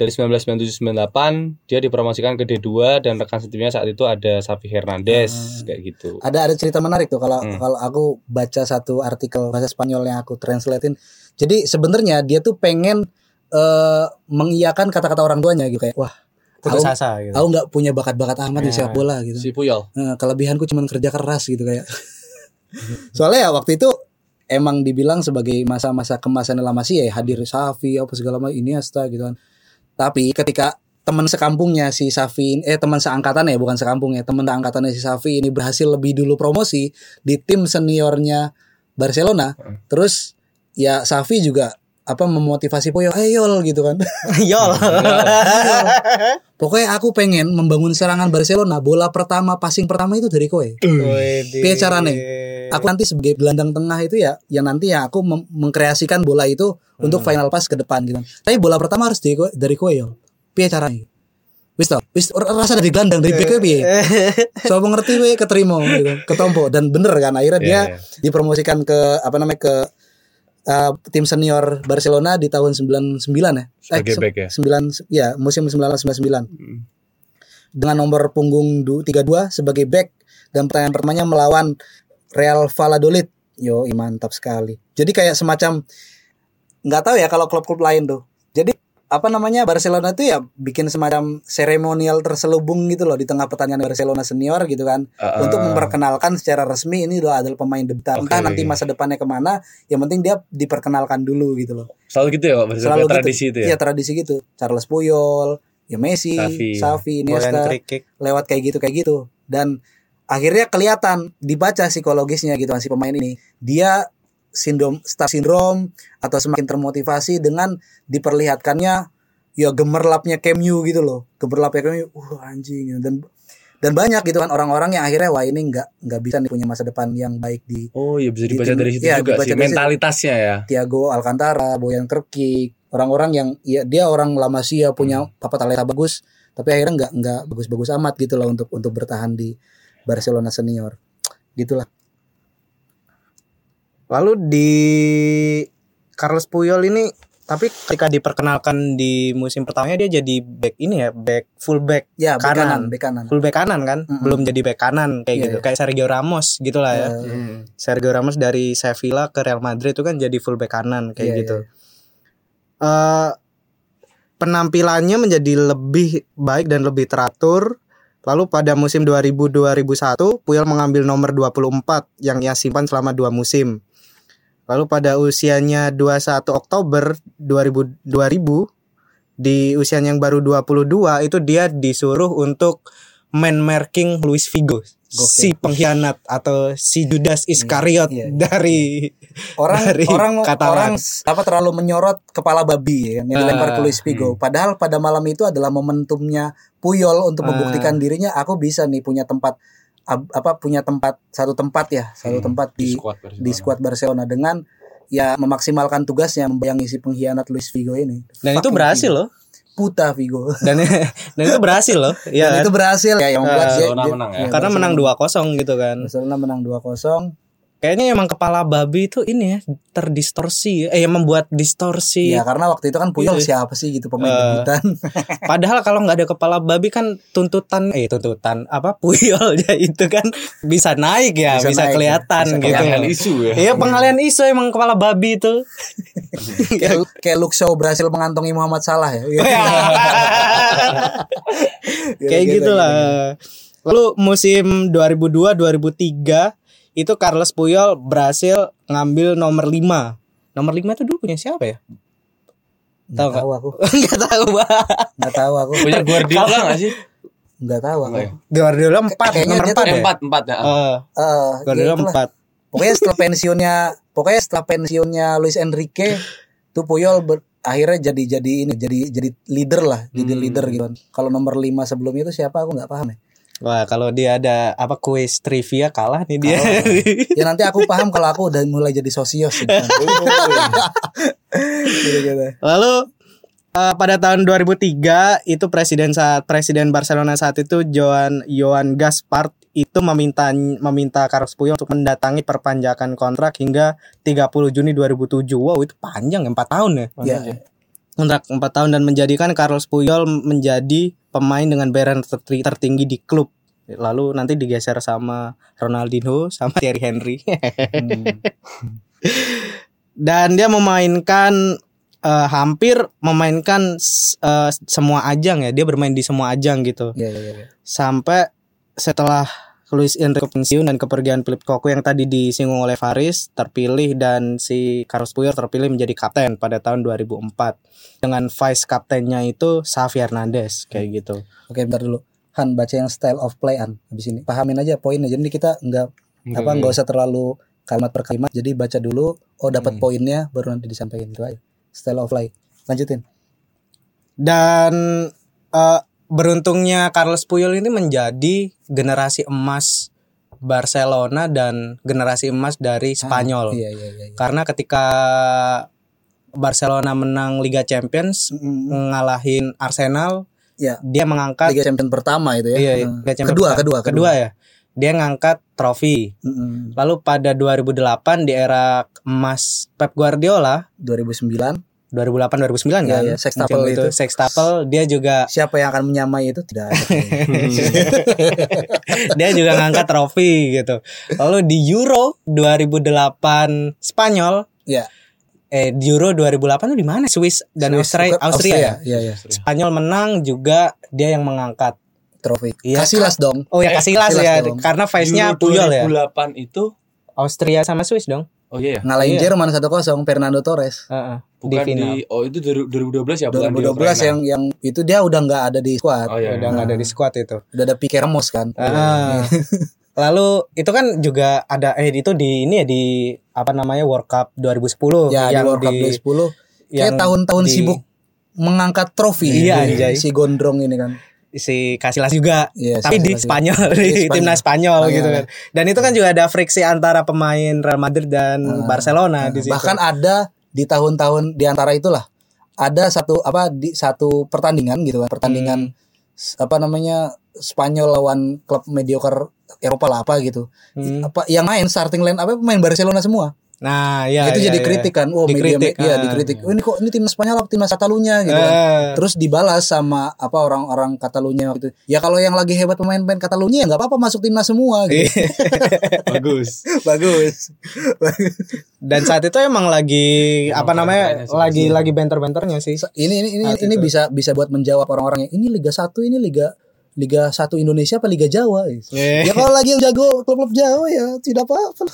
dari 1997-98 dia dipromosikan ke D2 dan rekan setimnya saat itu ada Safi Hernandez Hmm. kayak gitu. Ada ada cerita menarik tuh kalau Hmm. kalau aku baca satu artikel bahasa Spanyol yang aku translatein. Jadi sebenarnya dia tuh pengen eh mengiyakan kata-kata orang tuanya gitu kayak wah Putus Aku- asa gitu. aku nggak punya bakat-bakat amat di Ya. sepak bola gitu. Si Puyol. Eh, kelebihanku cuma kerja keras gitu kayak. Soalnya ya waktu itu emang dibilang sebagai masa-masa kemasan La Masia ya hadir Safi apa segala macam Iniesta gitu kan. Tapi ketika teman sekampungnya si Safi eh teman seangkatannya bukan sekampung ya teman seangkatannya si Safi ini berhasil lebih dulu promosi di tim seniornya Barcelona Hmm. terus ya Safi juga apa memotivasi Puyol "Eh, Yol gitu kan Yol. pokoknya aku pengen membangun serangan Barcelona bola pertama passing pertama itu dari kowe. Piye carane? aku nanti sebagai gelandang tengah itu ya yang nanti ya aku mengkreasikan bola itu untuk final pass ke depan gitu. Tapi bola pertama harus dari kowe, dari kowe yo. Piye caranya? Wis tau, wis rasa dari gelandang dari kowe piye? So ngerti we keterima gitu, ketompo dan bener kan akhirnya dia Iya, iya. dipromosikan ke apa namanya ke uh, tim senior Barcelona di tahun 99 ya. Sebagai se- back ya? 9 ya, musim 1999 Hmm. dengan nomor punggung du- 32 sebagai back dan pertandingan pertamanya melawan Real Valladolid. Yo, mantap sekali. Jadi kayak semacam nggak tahu ya kalau klub-klub lain tuh. Jadi apa namanya Barcelona tuh ya bikin semacam seremonial terselubung gitu loh di tengah pertandingan Barcelona senior gitu kan Uh, untuk memperkenalkan secara resmi ini adalah adalah pemain debutan. Entah Oke. nanti masa depannya ke mana, yang penting dia diperkenalkan dulu gitu loh. selalu gitu ya Pak Barcelona Selalu tradisi gitu. itu ya. Iya tradisi gitu. Charles Puyol, ya Messi, Bola Iniesta lewat kayak gitu kayak gitu dan akhirnya kelihatan dibaca psikologisnya gitu si pemain ini dia sindrom star syndrome atau semakin termotivasi dengan diperlihatkannya ya gemerlapnya Kemu gitu loh. Gemerlapnya Kemu uh anjing. Gitu. dan dan banyak gitu kan orang-orang yang akhirnya wah ini nggak nggak bisa nih punya masa depan yang baik di Oh iya bisa Di dibaca tim- dari situ iya, juga sih mentalitasnya ya. Thiago Alcantara, Boyan Krkic, orang-orang yang ya dia orang La Masia punya papat talenta bagus tapi akhirnya nggak nggak bagus-bagus amat gitu lah untuk untuk bertahan di Barcelona senior. Gitulah Lalu di Carlos Puyol ini tapi ketika diperkenalkan di musim pertamanya dia jadi back ini ya, back full back ya Kanan. kanan bek kanan full back kanan kan, Mm-mm. belum jadi back kanan kayak Iya, gitu. iya. Kayak Sergio Ramos gitu lah ya. Hmm. Sergio Ramos dari Sevilla ke Real Madrid itu kan jadi full back kanan kayak Iya, gitu. Eh penampilannya menjadi lebih baik dan lebih teratur. Lalu pada musim 2000-2001 Puyol mengambil nomor 24 yang ia simpan selama dua musim. Lalu pada usianya 21 Oktober 2000 2000 di usianya yang baru 22 itu dia disuruh untuk man marking Luis Figo si pengkhianat atau si Judas Iskariot iya. dari orang Dari orang Katalan. orang apa terlalu menyorot kepala babi ya, yang dilempar ke Ah, Luis Figo. Padahal pada malam itu adalah momentumnya Puyol untuk Ah. membuktikan dirinya aku bisa nih punya tempat ab- apa punya tempat satu tempat ya satu Hmm, tempat di squad Barcelona. di skuad Barcelona dengan ya memaksimalkan tugasnya membayangi si pengkhianat Luis Figo ini. dan itu Fucking berhasil loh. Puta Figo. dan dan itu berhasil loh Dan ya itu berhasil ya yang membuat Ah, dia- Barcelona dia- menang ya. iya, karena menang Barcelona- 2-0 gitu kan Barcelona menang 2-0. Kayaknya emang kepala babi itu ini ya terdistorsi eh yang membuat distorsi Ya karena waktu itu kan Puyol Iya. siapa sih gitu pemain Eh, debutan. Padahal kalau nggak ada kepala babi kan tuntutan eh tuntutan apa puyol ya itu kan bisa naik ya, Bisa bisa, naik, kelihatan bisa gitu. Pengalihan isu ya. Iya pengalian isu emang kepala babi itu. kayak kayak Shaw berhasil mengantongi Muhammad Salah ya. Kayak Gitu, gitulah. Lalu musim 2002 2003 itu Carlos Puyol berhasil ngambil nomor 5. Nomor 5 itu dulu punya siapa ya? Nggak Tahu nggak? tahu aku. Enggak tahu, Bang. Nggak tahu aku. Punya Guardiola nggak sih? Nggak tahu aku. Enggak ya? Guardiola 4, Kayaknya nomor dia 4 tuh ya? Empat empat ya. Eh, Eh, Guardiola ya itulah. 4. Pokoknya setelah pensiunnya, pokoknya setelah pensiunnya Luis Enrique, tuh Puyol ber- akhirnya jadi jadi ini jadi jadi leader lah, jadi Hmm. leader gitu. kan. Kalau nomor 5 sebelumnya itu siapa aku nggak paham ya. Wah, kalau dia ada apa kuis trivia kalah nih dia. Ya nanti aku paham kalau aku udah mulai jadi sosios gitu. Lalu eh, pada tahun 2003 itu presiden saat presiden Barcelona saat itu Joan Joan Gaspart itu meminta meminta Carlos Puyol untuk mendatangi perpanjangan kontrak hingga 30 Juni 2007. Wow, itu panjang 4 tahun ya. Ya, Kontrak 4 tahun dan menjadikan Carlos Puyol menjadi pemain dengan bayaran terti- tertinggi di klub. Lalu nanti digeser sama Ronaldinho sama Thierry Henry. hmm. dan dia memainkan eh, hampir memainkan eh, semua ajang ya dia bermain di semua ajang gitu Ya, ya, ya. sampai setelah Luis Enrique pensiun dan kepergian Philip Cocu yang tadi disinggung oleh Faris terpilih dan si Carlos Puyol terpilih menjadi kapten pada tahun 2004 dengan vice kaptennya itu Xavi Hernandez kayak gitu Oke, bentar dulu. Han baca yang style of play an habis ini. Pahamin aja poinnya. Jadi kita nggak apa nggak usah terlalu kalimat per kalimat. Jadi baca dulu, oh dapat Hmm. poinnya baru nanti disampaikan itu aja. Style of play. Lanjutin. dan eh, beruntungnya Carlos Puyol ini menjadi generasi emas Barcelona dan generasi emas dari Spanyol Iya, iya, iya. iya. karena ketika Barcelona menang Liga Champions Mm, ngalahin Arsenal Ya. dia mengangkat Liga Champion pertama itu ya. iya, Hmm. Liga Champions kedua, pertama. kedua, kedua ya dia ngangkat trofi Mm-mm. lalu pada 2008 di era emas Pep Guardiola 2009 2008 2009 Iya, kan iya, sextuple Musim itu. sextuple dia juga siapa yang akan menyamai itu tidak ada. dia juga ngangkat trofi gitu. Lalu di Euro 2008 Spanyol, ya. eh di Euro 2008 tuh di mana? Swiss dan Swiss, Austria, bukan- Austria. ya? Iya, iya. Spanyol menang juga dia yang mengangkat. Trofi. Iya, Kasihlas dong. Oh ya Eh, kasih las Casillas ya, dong. karena face-nya Puyol ya. 2008 itu Austria sama Swiss dong. oh iya ya. Ngalahin Iya. Jerman 1-0 Fernando Torres. Heeh, di Bukan di, final. oh itu dari 2012 ya bukan di 2012 Ukraina. yang yang itu dia udah nggak ada di squad. Oh iya. Udah nggak ada di squad itu. Udah ada Pique Ramos kan. Heeh. Lalu itu kan juga ada eh itu di ini ya di apa namanya World Cup 2010 Ya, di yang World Cup 2010 yang kayak tahun-tahun di- sibuk mengangkat trofi Iya, si- anjay. si Gondrong ini kan. si Casillas juga Iya, tapi di Casillas. Spanyol Di di Spanyol. timnas Spanyol Spanyol, gitu ya. kan. Dan itu kan juga ada friksi antara pemain Real Madrid dan Ah, Barcelona di situ. Bahkan ada di tahun-tahun di antara itulah ada satu apa di satu pertandingan gitu kan pertandingan s- apa namanya Spanyol lawan klub mediocre Eropa lah apa gitu. Hmm. apa yang main starting line apa pemain Barcelona semua Nah, ya itu ya, jadi ya. kritik kan. Oh media Dikritik, media ah. dikritik. Oh, ini kok ini timnas Spanyol apa timnas Catalunya gitu kan. Eh, terus dibalas sama apa orang-orang Catalunya waktu itu. Ya kalau yang lagi hebat pemain-pemain Catalunya ya nggak apa-apa masuk timnas semua gitu. Bagus. Bagus. Dan saat itu emang lagi Emang apa namanya lagi lagi banter-banternya sih. ini ini ini, Saat ini itu. bisa bisa buat menjawab orang-orang yang ini Liga 1 ini Liga Liga 1 Indonesia apa Liga Jawa Eh. ya kalau lagi yang jago klub-klub Jawa ya tidak apa-apa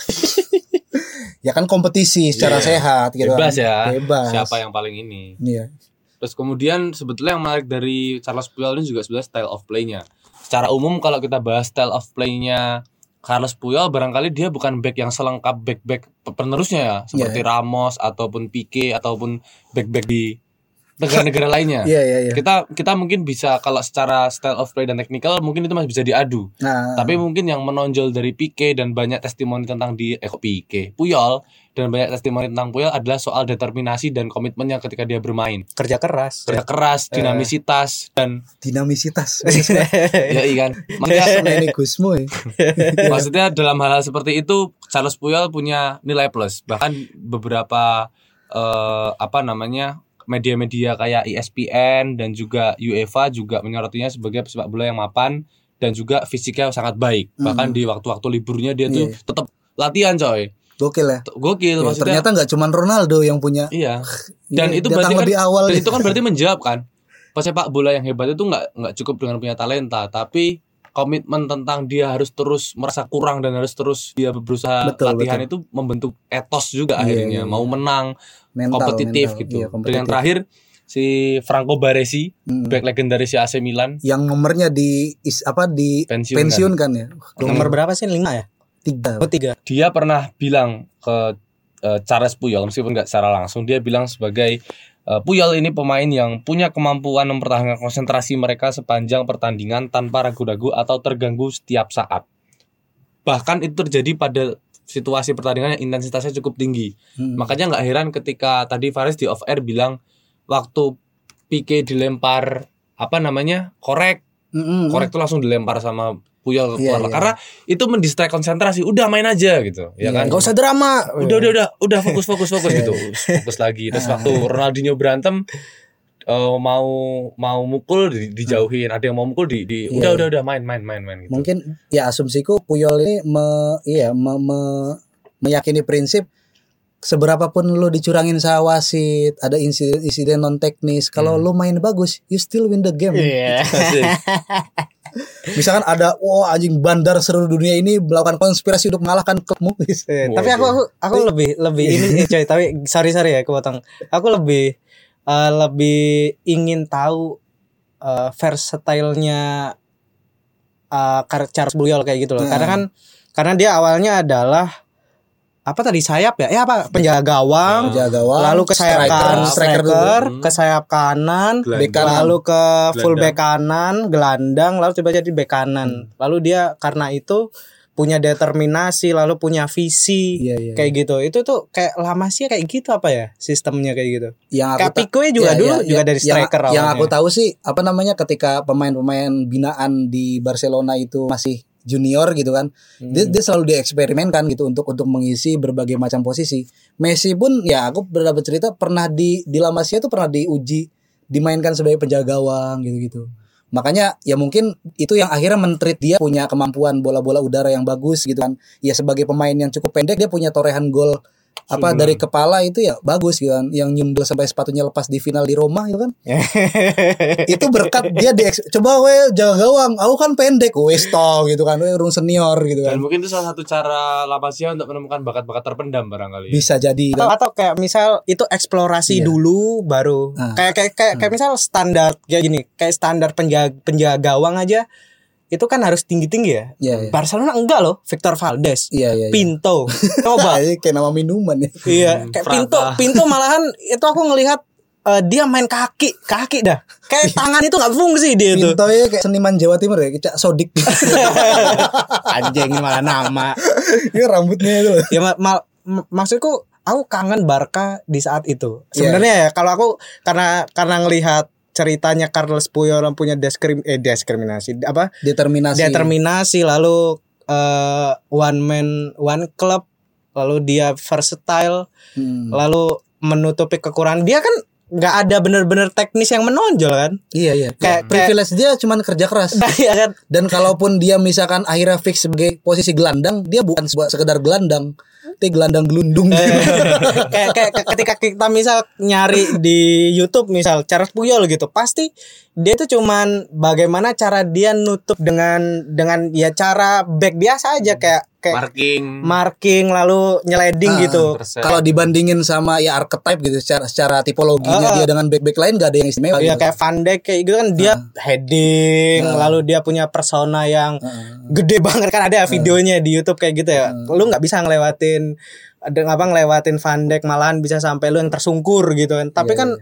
ya kan kompetisi secara Iya. sehat gitu bebas kan. ya bebas siapa yang paling ini iya Terus kemudian sebetulnya yang menarik dari Carlos Puyol ini juga sebenarnya style of play-nya. Secara umum kalau kita bahas style of play-nya Carlos Puyol barangkali dia bukan back yang selengkap back-back penerusnya ya, seperti Ramos ataupun Pique ataupun back-back di negara-negara lainnya. iya iya iya Kita kita mungkin bisa kalau secara style of play dan technical mungkin itu masih bisa diadu. nah Tapi mungkin yang menonjol dari Pique dan banyak testimoni tentang di eh kok Pique, Puyol dan banyak testimoni tentang Puyol adalah soal determinasi dan komitmennya ketika dia bermain Kerja keras. kerja keras, dinamisitas dan dinamisitas ya kan. Makanya ini Gusmo ya. maksudnya dalam hal-hal seperti itu Charles Puyol punya nilai plus. Bahkan beberapa eh, apa namanya media-media kayak ESPN dan juga UEFA juga menyorotinya sebagai pesepak bola yang mapan dan juga fisiknya sangat baik. Bahkan di waktu-waktu liburnya dia tuh Iya. tetap latihan coy. gokil ya Gokil Ya, maksudnya. ternyata nggak cuma Ronaldo yang punya Iya. Dan itu berarti kan, lebih awal dan nih. itu kan berarti menjawab kan pesepak bola yang hebat itu nggak nggak cukup dengan punya talenta, tapi komitmen tentang dia harus terus merasa kurang dan harus terus dia berusaha Betul, latihan betul. itu membentuk etos juga Iya, akhirnya iya, mau iya. menang mental kompetitif mental. gitu. Iya, Dan kompetitif. yang terakhir si Franco Baresi, Hmm. back legendaris si AC Milan yang nomornya di is, apa di pensiun. pensiun kan. kan, ya Gua Nomor berapa sih? Lima ya? tiga Oh tiga. Dia pernah bilang ke eh, Charles Puyol meskipun nggak secara langsung dia bilang sebagai eh, Puyol ini pemain yang punya kemampuan mempertahankan konsentrasi mereka sepanjang pertandingan tanpa ragu-ragu atau terganggu setiap saat. Bahkan itu terjadi pada situasi pertandingan yang intensitasnya cukup tinggi. Hmm. Makanya nggak heran ketika tadi Faris di off air bilang waktu Pique dilempar apa namanya korek Mm-mm. korek tuh langsung dilempar sama Puyol ke Iya, keluar iya. karena itu mendistract konsentrasi. Udah main aja gitu. Ya Iya, kan? Gak usah drama. udah udah udah. Udah fokus fokus fokus Iya, gitu fokus lagi. Terus Ah. waktu Ronaldinho berantem eh, mau mau mukul di- dijauhin. Ada yang mau mukul di, di Iya, udah iya. udah udah. Main main main main gitu. Mungkin ya asumsiku Puyol ini me, iya me- me- meyakini prinsip seberapa pun lu dicurangin sama wasit ada insiden, insiden non teknis kalau Hmm. lu main bagus you still win the game. Iya. Misalkan ada wah anjing bandar seluruh dunia ini melakukan konspirasi untuk mengalahkan klubmu tapi aku aku aku lebih lebih ini eh, coy tapi sorry sorry ya aku potong. Aku lebih eh, lebih ingin tahu eh, versatile-nya Kar- Charles Puyol kayak gitu loh. Hmm. karena kan karena dia awalnya adalah apa tadi sayap ya? Eh apa penjaga gawang, jaga gawang lalu ke sayap striker, kanan, striker striker, dulu. Hmm. ke sayap kanan, Gelandang. Bek kanan. lalu ke full back kanan, gelandang, lalu tiba jadi back kanan. Hmm. Lalu dia karena itu punya determinasi, lalu punya visi Iya, iya, kayak gitu. Itu tuh kayak lama sih kayak gitu apa ya sistemnya kayak gitu. yang ta- Pique juga ya, dulu ya, juga ya, dari yang- striker yang, awalnya. aku tahu sih apa namanya ketika pemain-pemain binaan di Barcelona itu masih junior gitu kan. Hmm. dia, dia selalu dieksperimenkan gitu untuk untuk mengisi berbagai macam posisi. Messi pun ya aku berdapat cerita pernah di di La Masia tuh pernah diuji dimainkan sebagai penjaga gawang gitu gitu makanya ya mungkin itu yang akhirnya mentreat dia punya kemampuan bola-bola udara yang bagus gitu kan. Ya sebagai pemain yang cukup pendek dia punya torehan gol apa dari kepala itu ya bagus gitu kan yang nyundul sampai sepatunya lepas di final di Roma gitu kan. Itu berkat dia di coba we jaga gawang. Aku kan pendek wes toh gitu kan we urung senior gitu dan kan mungkin itu salah satu cara La Masia untuk menemukan bakat-bakat terpendam barangkali bisa jadi. Atau, atau kayak misal itu eksplorasi Iya. dulu baru. Ah. kayak kayak kayak, kayak misal standar kayak gini kayak standar penjaga penjaga gawang aja itu kan harus tinggi tinggi ya? Iya, iya. Barcelona enggak loh Victor Valdes. Iya iya, iya. Pinto. Coba. Kayak nama minuman ya. Iya Hmm, kayak Frata. Pinto. Pinto malahan itu aku ngelihat eh, dia main kaki kaki dah. Kayak tangan itu nggak fungsi dia tuh Pinto ya kayak seniman Jawa Timur ya kayak Cak Sodik. Anjing ini malah nama. Ini rambutnya itu loh. Ya ma- ma- m- maksudku aku kangen Barca di saat itu. Sebenarnya ya kalau aku karena karena ngelihat ceritanya Carlos Puyol yang punya diskrim eh diskriminasi apa Determinasi. determinasi lalu eh, one man one club lalu dia versatile Hmm. lalu menutupi kekurangan dia kan nggak ada bener-bener teknis yang menonjol kan Iya iya. Kayak- privilege dia cuman kerja keras. Iya kan Dan kalaupun dia misalkan akhirnya fix sebagai posisi gelandang, dia bukan sebuah sekedar gelandang, tapi gelandang gelundung. Eh. kayak kayak ketika kita misal nyari di YouTube misal Charles Puyol gitu pasti dia itu cuman bagaimana cara dia nutup dengan dengan ya cara back biasa aja kayak kayak Marking. marking lalu nyeleding Ah, gitu. Kalau dibandingin sama ya archetype gitu secara secara tipologinya Ah. dia dengan back-back lain gak ada yang istimewa. ya gitu. kayak Van Dijk kayak gitu kan dia heading lalu dia punya persona yang gede banget kan ada videonya di YouTube kayak gitu ya. Lu nggak bisa ngelewatin ada apa ngelewatin Van Dijk malahan bisa sampai lu yang tersungkur gitu kan. Tapi kan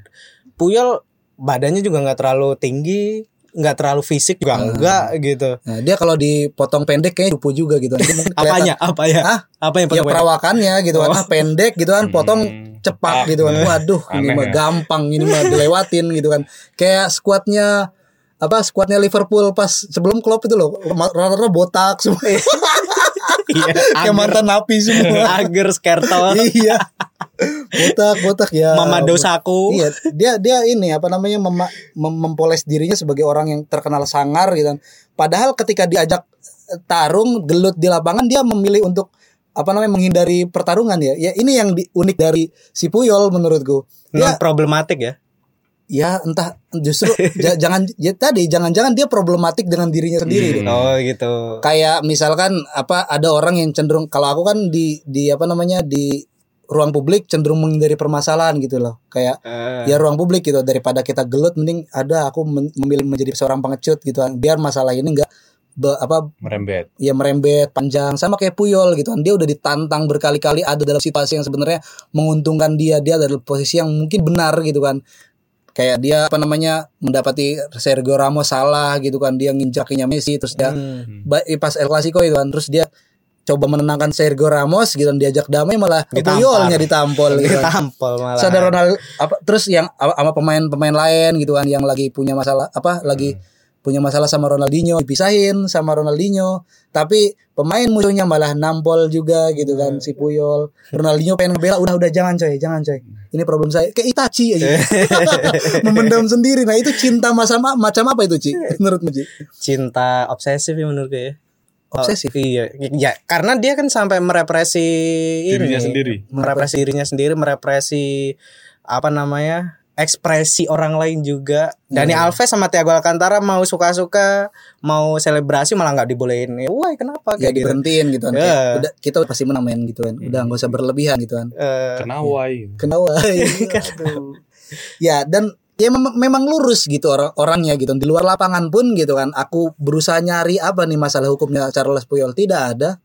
Puyol badannya juga nggak terlalu tinggi nggak terlalu fisik juga enggak gitu. Nah, dia kalau dipotong pendek kayaknya cupu juga gitu. Apanya? Apa ya? Hah? apa yang Ya perawakannya gitu kan, Ah, pendek gitu kan, potong cepat gitu kan. Waduh, ini mah ya. gampang, ini mah dilewatin gitu kan. Kayak skuadnya apa skuadnya Liverpool pas sebelum Klopp itu loh rata-rata botak semua Iya, kayak mantan napi semua. Ager Skertel iya. Botak botak ya. Mama Dosaku. Iya dia dia ini apa namanya mema- mem- mempoles dirinya sebagai orang yang terkenal sangar gitu kan. padahal ketika diajak eh, tarung gelut di lapangan dia memilih untuk apa namanya menghindari pertarungan ya. Ya ini yang di- unik dari si Puyol menurutku. Non problematik ya ya entah justru ja- jangan ya tadi jangan-jangan dia problematik dengan dirinya sendiri. Gitu. oh gitu. Kayak misalkan apa ada orang yang cenderung kalau aku kan di di apa namanya di ruang publik cenderung menghindari permasalahan gitu loh. Kayak Eh, ya ruang publik gitu daripada kita gelut mending ada aku memilih menjadi seorang pengecut gitu. Kan biar masalah ini enggak be- apa Merembet. ya merembet panjang. Sama kayak Puyol gitu kan dia udah ditantang berkali-kali ada dalam situasi yang sebenarnya menguntungkan dia. Dia ada dalam posisi yang mungkin benar gitu kan kayak dia apa namanya mendapati Sergio Ramos salah gitu kan dia nginjakinya Messi terus dia hmm. ba- pas El Clasico itu kan terus dia coba menenangkan Sergio Ramos gitu dan diajak damai malah. Puyolnya ditampol gitu kan. tampol malah Sadar Ronaldo apa terus yang sama pemain-pemain lain gitu kan yang lagi punya masalah apa lagi punya masalah sama Ronaldinho dipisahin sama Ronaldinho. Tapi pemain musuhnya malah nampol juga gitu kan si Puyol. Ronaldinho pengen ngebela udah udah jangan coy jangan coy. Ini problem saya. Kayak Itachi aja. Memendam sendiri. Nah itu cinta masa macam apa itu Ci? Menurutmu Ci? Cinta obsesif ya menurut gue ya. Obsesif? Oh, iya, ya karena dia kan sampai merepresi Dirinya ini, sendiri. merepresi dirinya sendiri, merepresi apa namanya? Ekspresi orang lain juga. Dani Alves sama Thiago Alcantara mau suka-suka, mau selebrasi malah nggak dibolehin. Wah, kenapa? Ya kayak gitu? diberhentiin gitu kan Ya. Kayak, udah kita pasti menang main gitu kan udah nggak usah berlebihan gitu kan Eh, Kenawai. kenapa Aduh. ya dan ya mem- memang lurus gitu orang orangnya gitu di luar lapangan pun gitu kan aku berusaha nyari apa nih masalah hukumnya Charles Puyol. Tidak ada.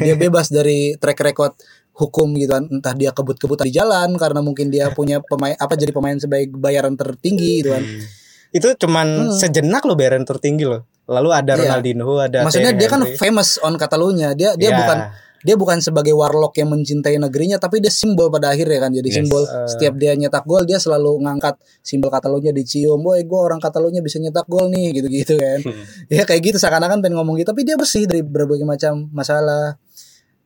Dia bebas dari track record hukum gitu kan entah dia kebut-kebutan di jalan karena mungkin dia punya pemain apa jadi pemain sebagai bayaran tertinggi gitu kan itu cuman sejenak loh bayaran tertinggi loh. Lalu ada Hmm. Iya. Ronaldinho, ada maksudnya Thierry dia kan Henry. famous on Catalunya dia dia Ya. bukan dia bukan sebagai warlock yang mencintai negerinya tapi dia simbol pada akhirnya kan jadi Yes. simbol Eh. setiap dia nyetak gol dia selalu ngangkat simbol Catalunya dicium boy gue orang Catalunya bisa nyetak gol nih gitu-gitu kan ya kayak gitu seakan-akan pengen ngomong gitu tapi dia bersih dari berbagai macam masalah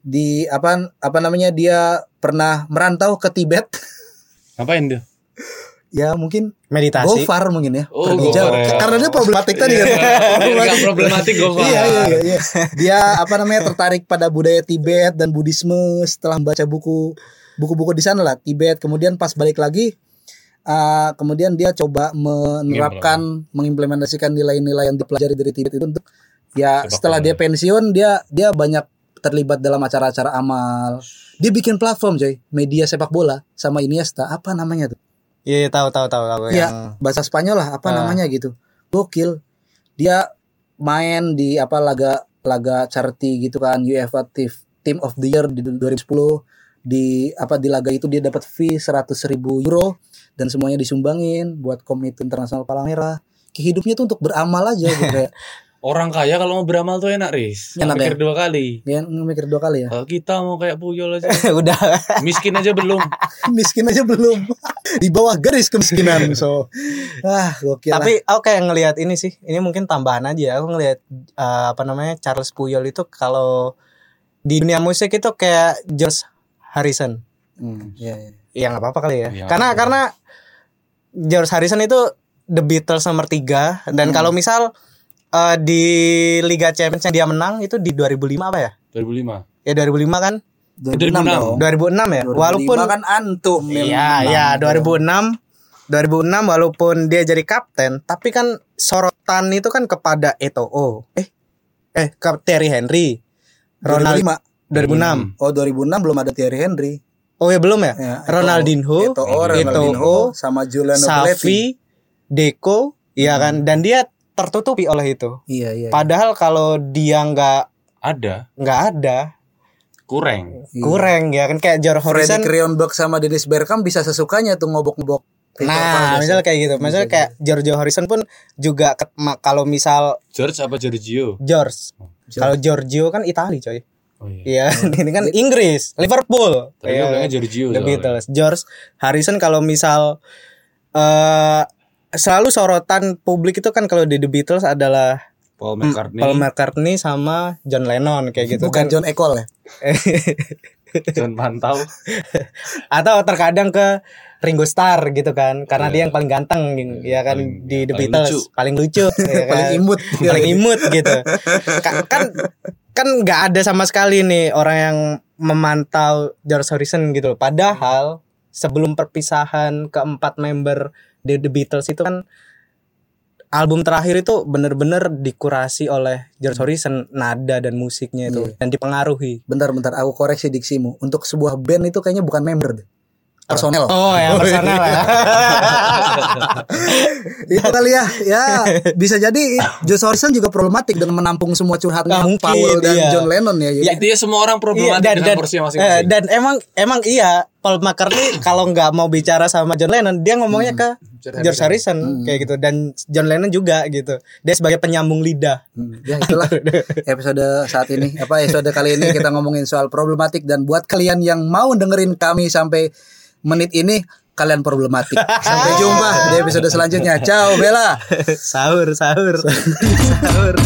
di apa apa namanya dia pernah merantau ke Tibet Ngapain dia? ya mungkin meditasi. gofar mungkin ya Oh, pergi gofar jauh ya. karena dia problematik tadi kan Enggak problematik gue Iya, iya, iya, iya. Dia apa namanya tertarik pada budaya Tibet dan Buddhisme setelah membaca buku buku-buku di sana lah Tibet. Kemudian pas balik lagi, uh, kemudian dia coba menerapkan, mengimplementasikan nilai-nilai yang dipelajari dari Tibet itu untuk ya Sepak setelah dia pensiun dia dia banyak terlibat dalam acara-acara amal. Dia bikin platform coy, media sepak bola sama Iniesta. Apa namanya tuh? Iya, tahu tahu tahu tahu Iya, yang bahasa Spanyol lah apa Ah. namanya gitu. Gokil. Dia main di apa laga laga charity gitu kan UEFA Team of the Year di 2010 di apa di laga itu dia dapat fee 100 ribu euro dan semuanya disumbangin buat komite internasional Palang Merah. Hidupnya tuh untuk beramal aja gitu kayak Orang kaya kalau mau beramal tuh enak, Riz. Enak mikir ya? dua kali. Ya mikir dua kali ya. Kalau kita mau kayak Puyol aja, Udah. miskin aja belum. Miskin aja belum. Di bawah garis kemiskinan. So, ah, gokil lah. Tapi aku kayak ngelihat ini sih. Ini mungkin tambahan aja. Aku ngelihat eh, apa namanya Charles Puyol itu kalau di dunia musik itu kayak George Harrison. Hmm, iya, iya. Ya nggak apa-apa kali ya. Iya, karena iya. karena George Harrison itu The Beatles nomor 3 dan Hmm. kalau misal eh, di Liga Champions yang dia menang itu di 2005 apa ya? 2005. Ya 2005 kan? 2006 dong. 2006 ya. 2005 Walaupun kan antum Iya, iya 2006 2006 walaupun dia jadi kapten, tapi kan sorotan itu kan kepada Eto'o. Eh eh ke Terry Henry. Ronald 2005. 2006. Oh 2006 belum ada Thierry Henry. Oh ya belum ya? Ya, Ronaldinho, Eto'o, Ronaldinho, sama Giuliano Belletti. Safi, Deco, iya kan? Dan dia tertutupi oleh itu. Iya iya. Padahal kalau dia nggak Ada, nggak ada, kurang. Iya. kurang ya kan kayak George Freddy Harrison. Krionberg sama Dennis Bergkamp bisa sesukanya tuh ngobok-ngobok. Nah, misalnya kayak gitu. Misalnya Bisa kayak George Harrison pun juga kalau misal George apa Giorgio? George. Kalau Giorgio kan Itali coy. Oh iya. Iya, ini kan Inggris, Liverpool. Tapi Iya, bilangnya Giorgio. The. Beatles. George Harrison kalau misal eh selalu sorotan publik itu kan kalau di The Beatles adalah Paul McCartney. Paul McCartney sama John Lennon kayak gitu Bukan kan. John Ecole ya. John Pantau. Atau terkadang ke Ringo Starr gitu kan, karena dia yang paling ganteng ya kan Paling- di The paling Beatles, lucu. paling lucu, ya Paling kan? imut. paling imut gitu. Ka- kan kan nggak ada sama sekali nih orang yang memantau George Harrison gitu loh. Padahal sebelum perpisahan keempat member The, The Beatles itu kan album terakhir itu bener-bener dikurasi oleh George Harrison nada dan musiknya itu Iya. dan dipengaruhi. Bentar-bentar aku koreksi diksimu. Untuk sebuah band itu kayaknya bukan member deh. Personel. Oh ya personal ya. itu kali ya. Ya, bisa jadi George Harrison juga problematik dengan menampung semua curhatnya mungkin, Paul dan iya. John Lennon ya. Jadi Itu ya semua orang problematik Iya, dengan porsinya eh, masing-masing. dan emang emang iya Paul McCartney kalau nggak mau bicara sama John Lennon dia ngomongnya ke George Harrison kayak gitu dan John Lennon juga gitu dia sebagai penyambung lidah Hmm, ya itulah episode saat ini apa episode kali ini kita ngomongin soal problematik dan buat kalian yang mau dengerin kami sampai menit ini kalian problematik. Sampai jumpa di episode selanjutnya. Ciao Bella. sahur sahur sahur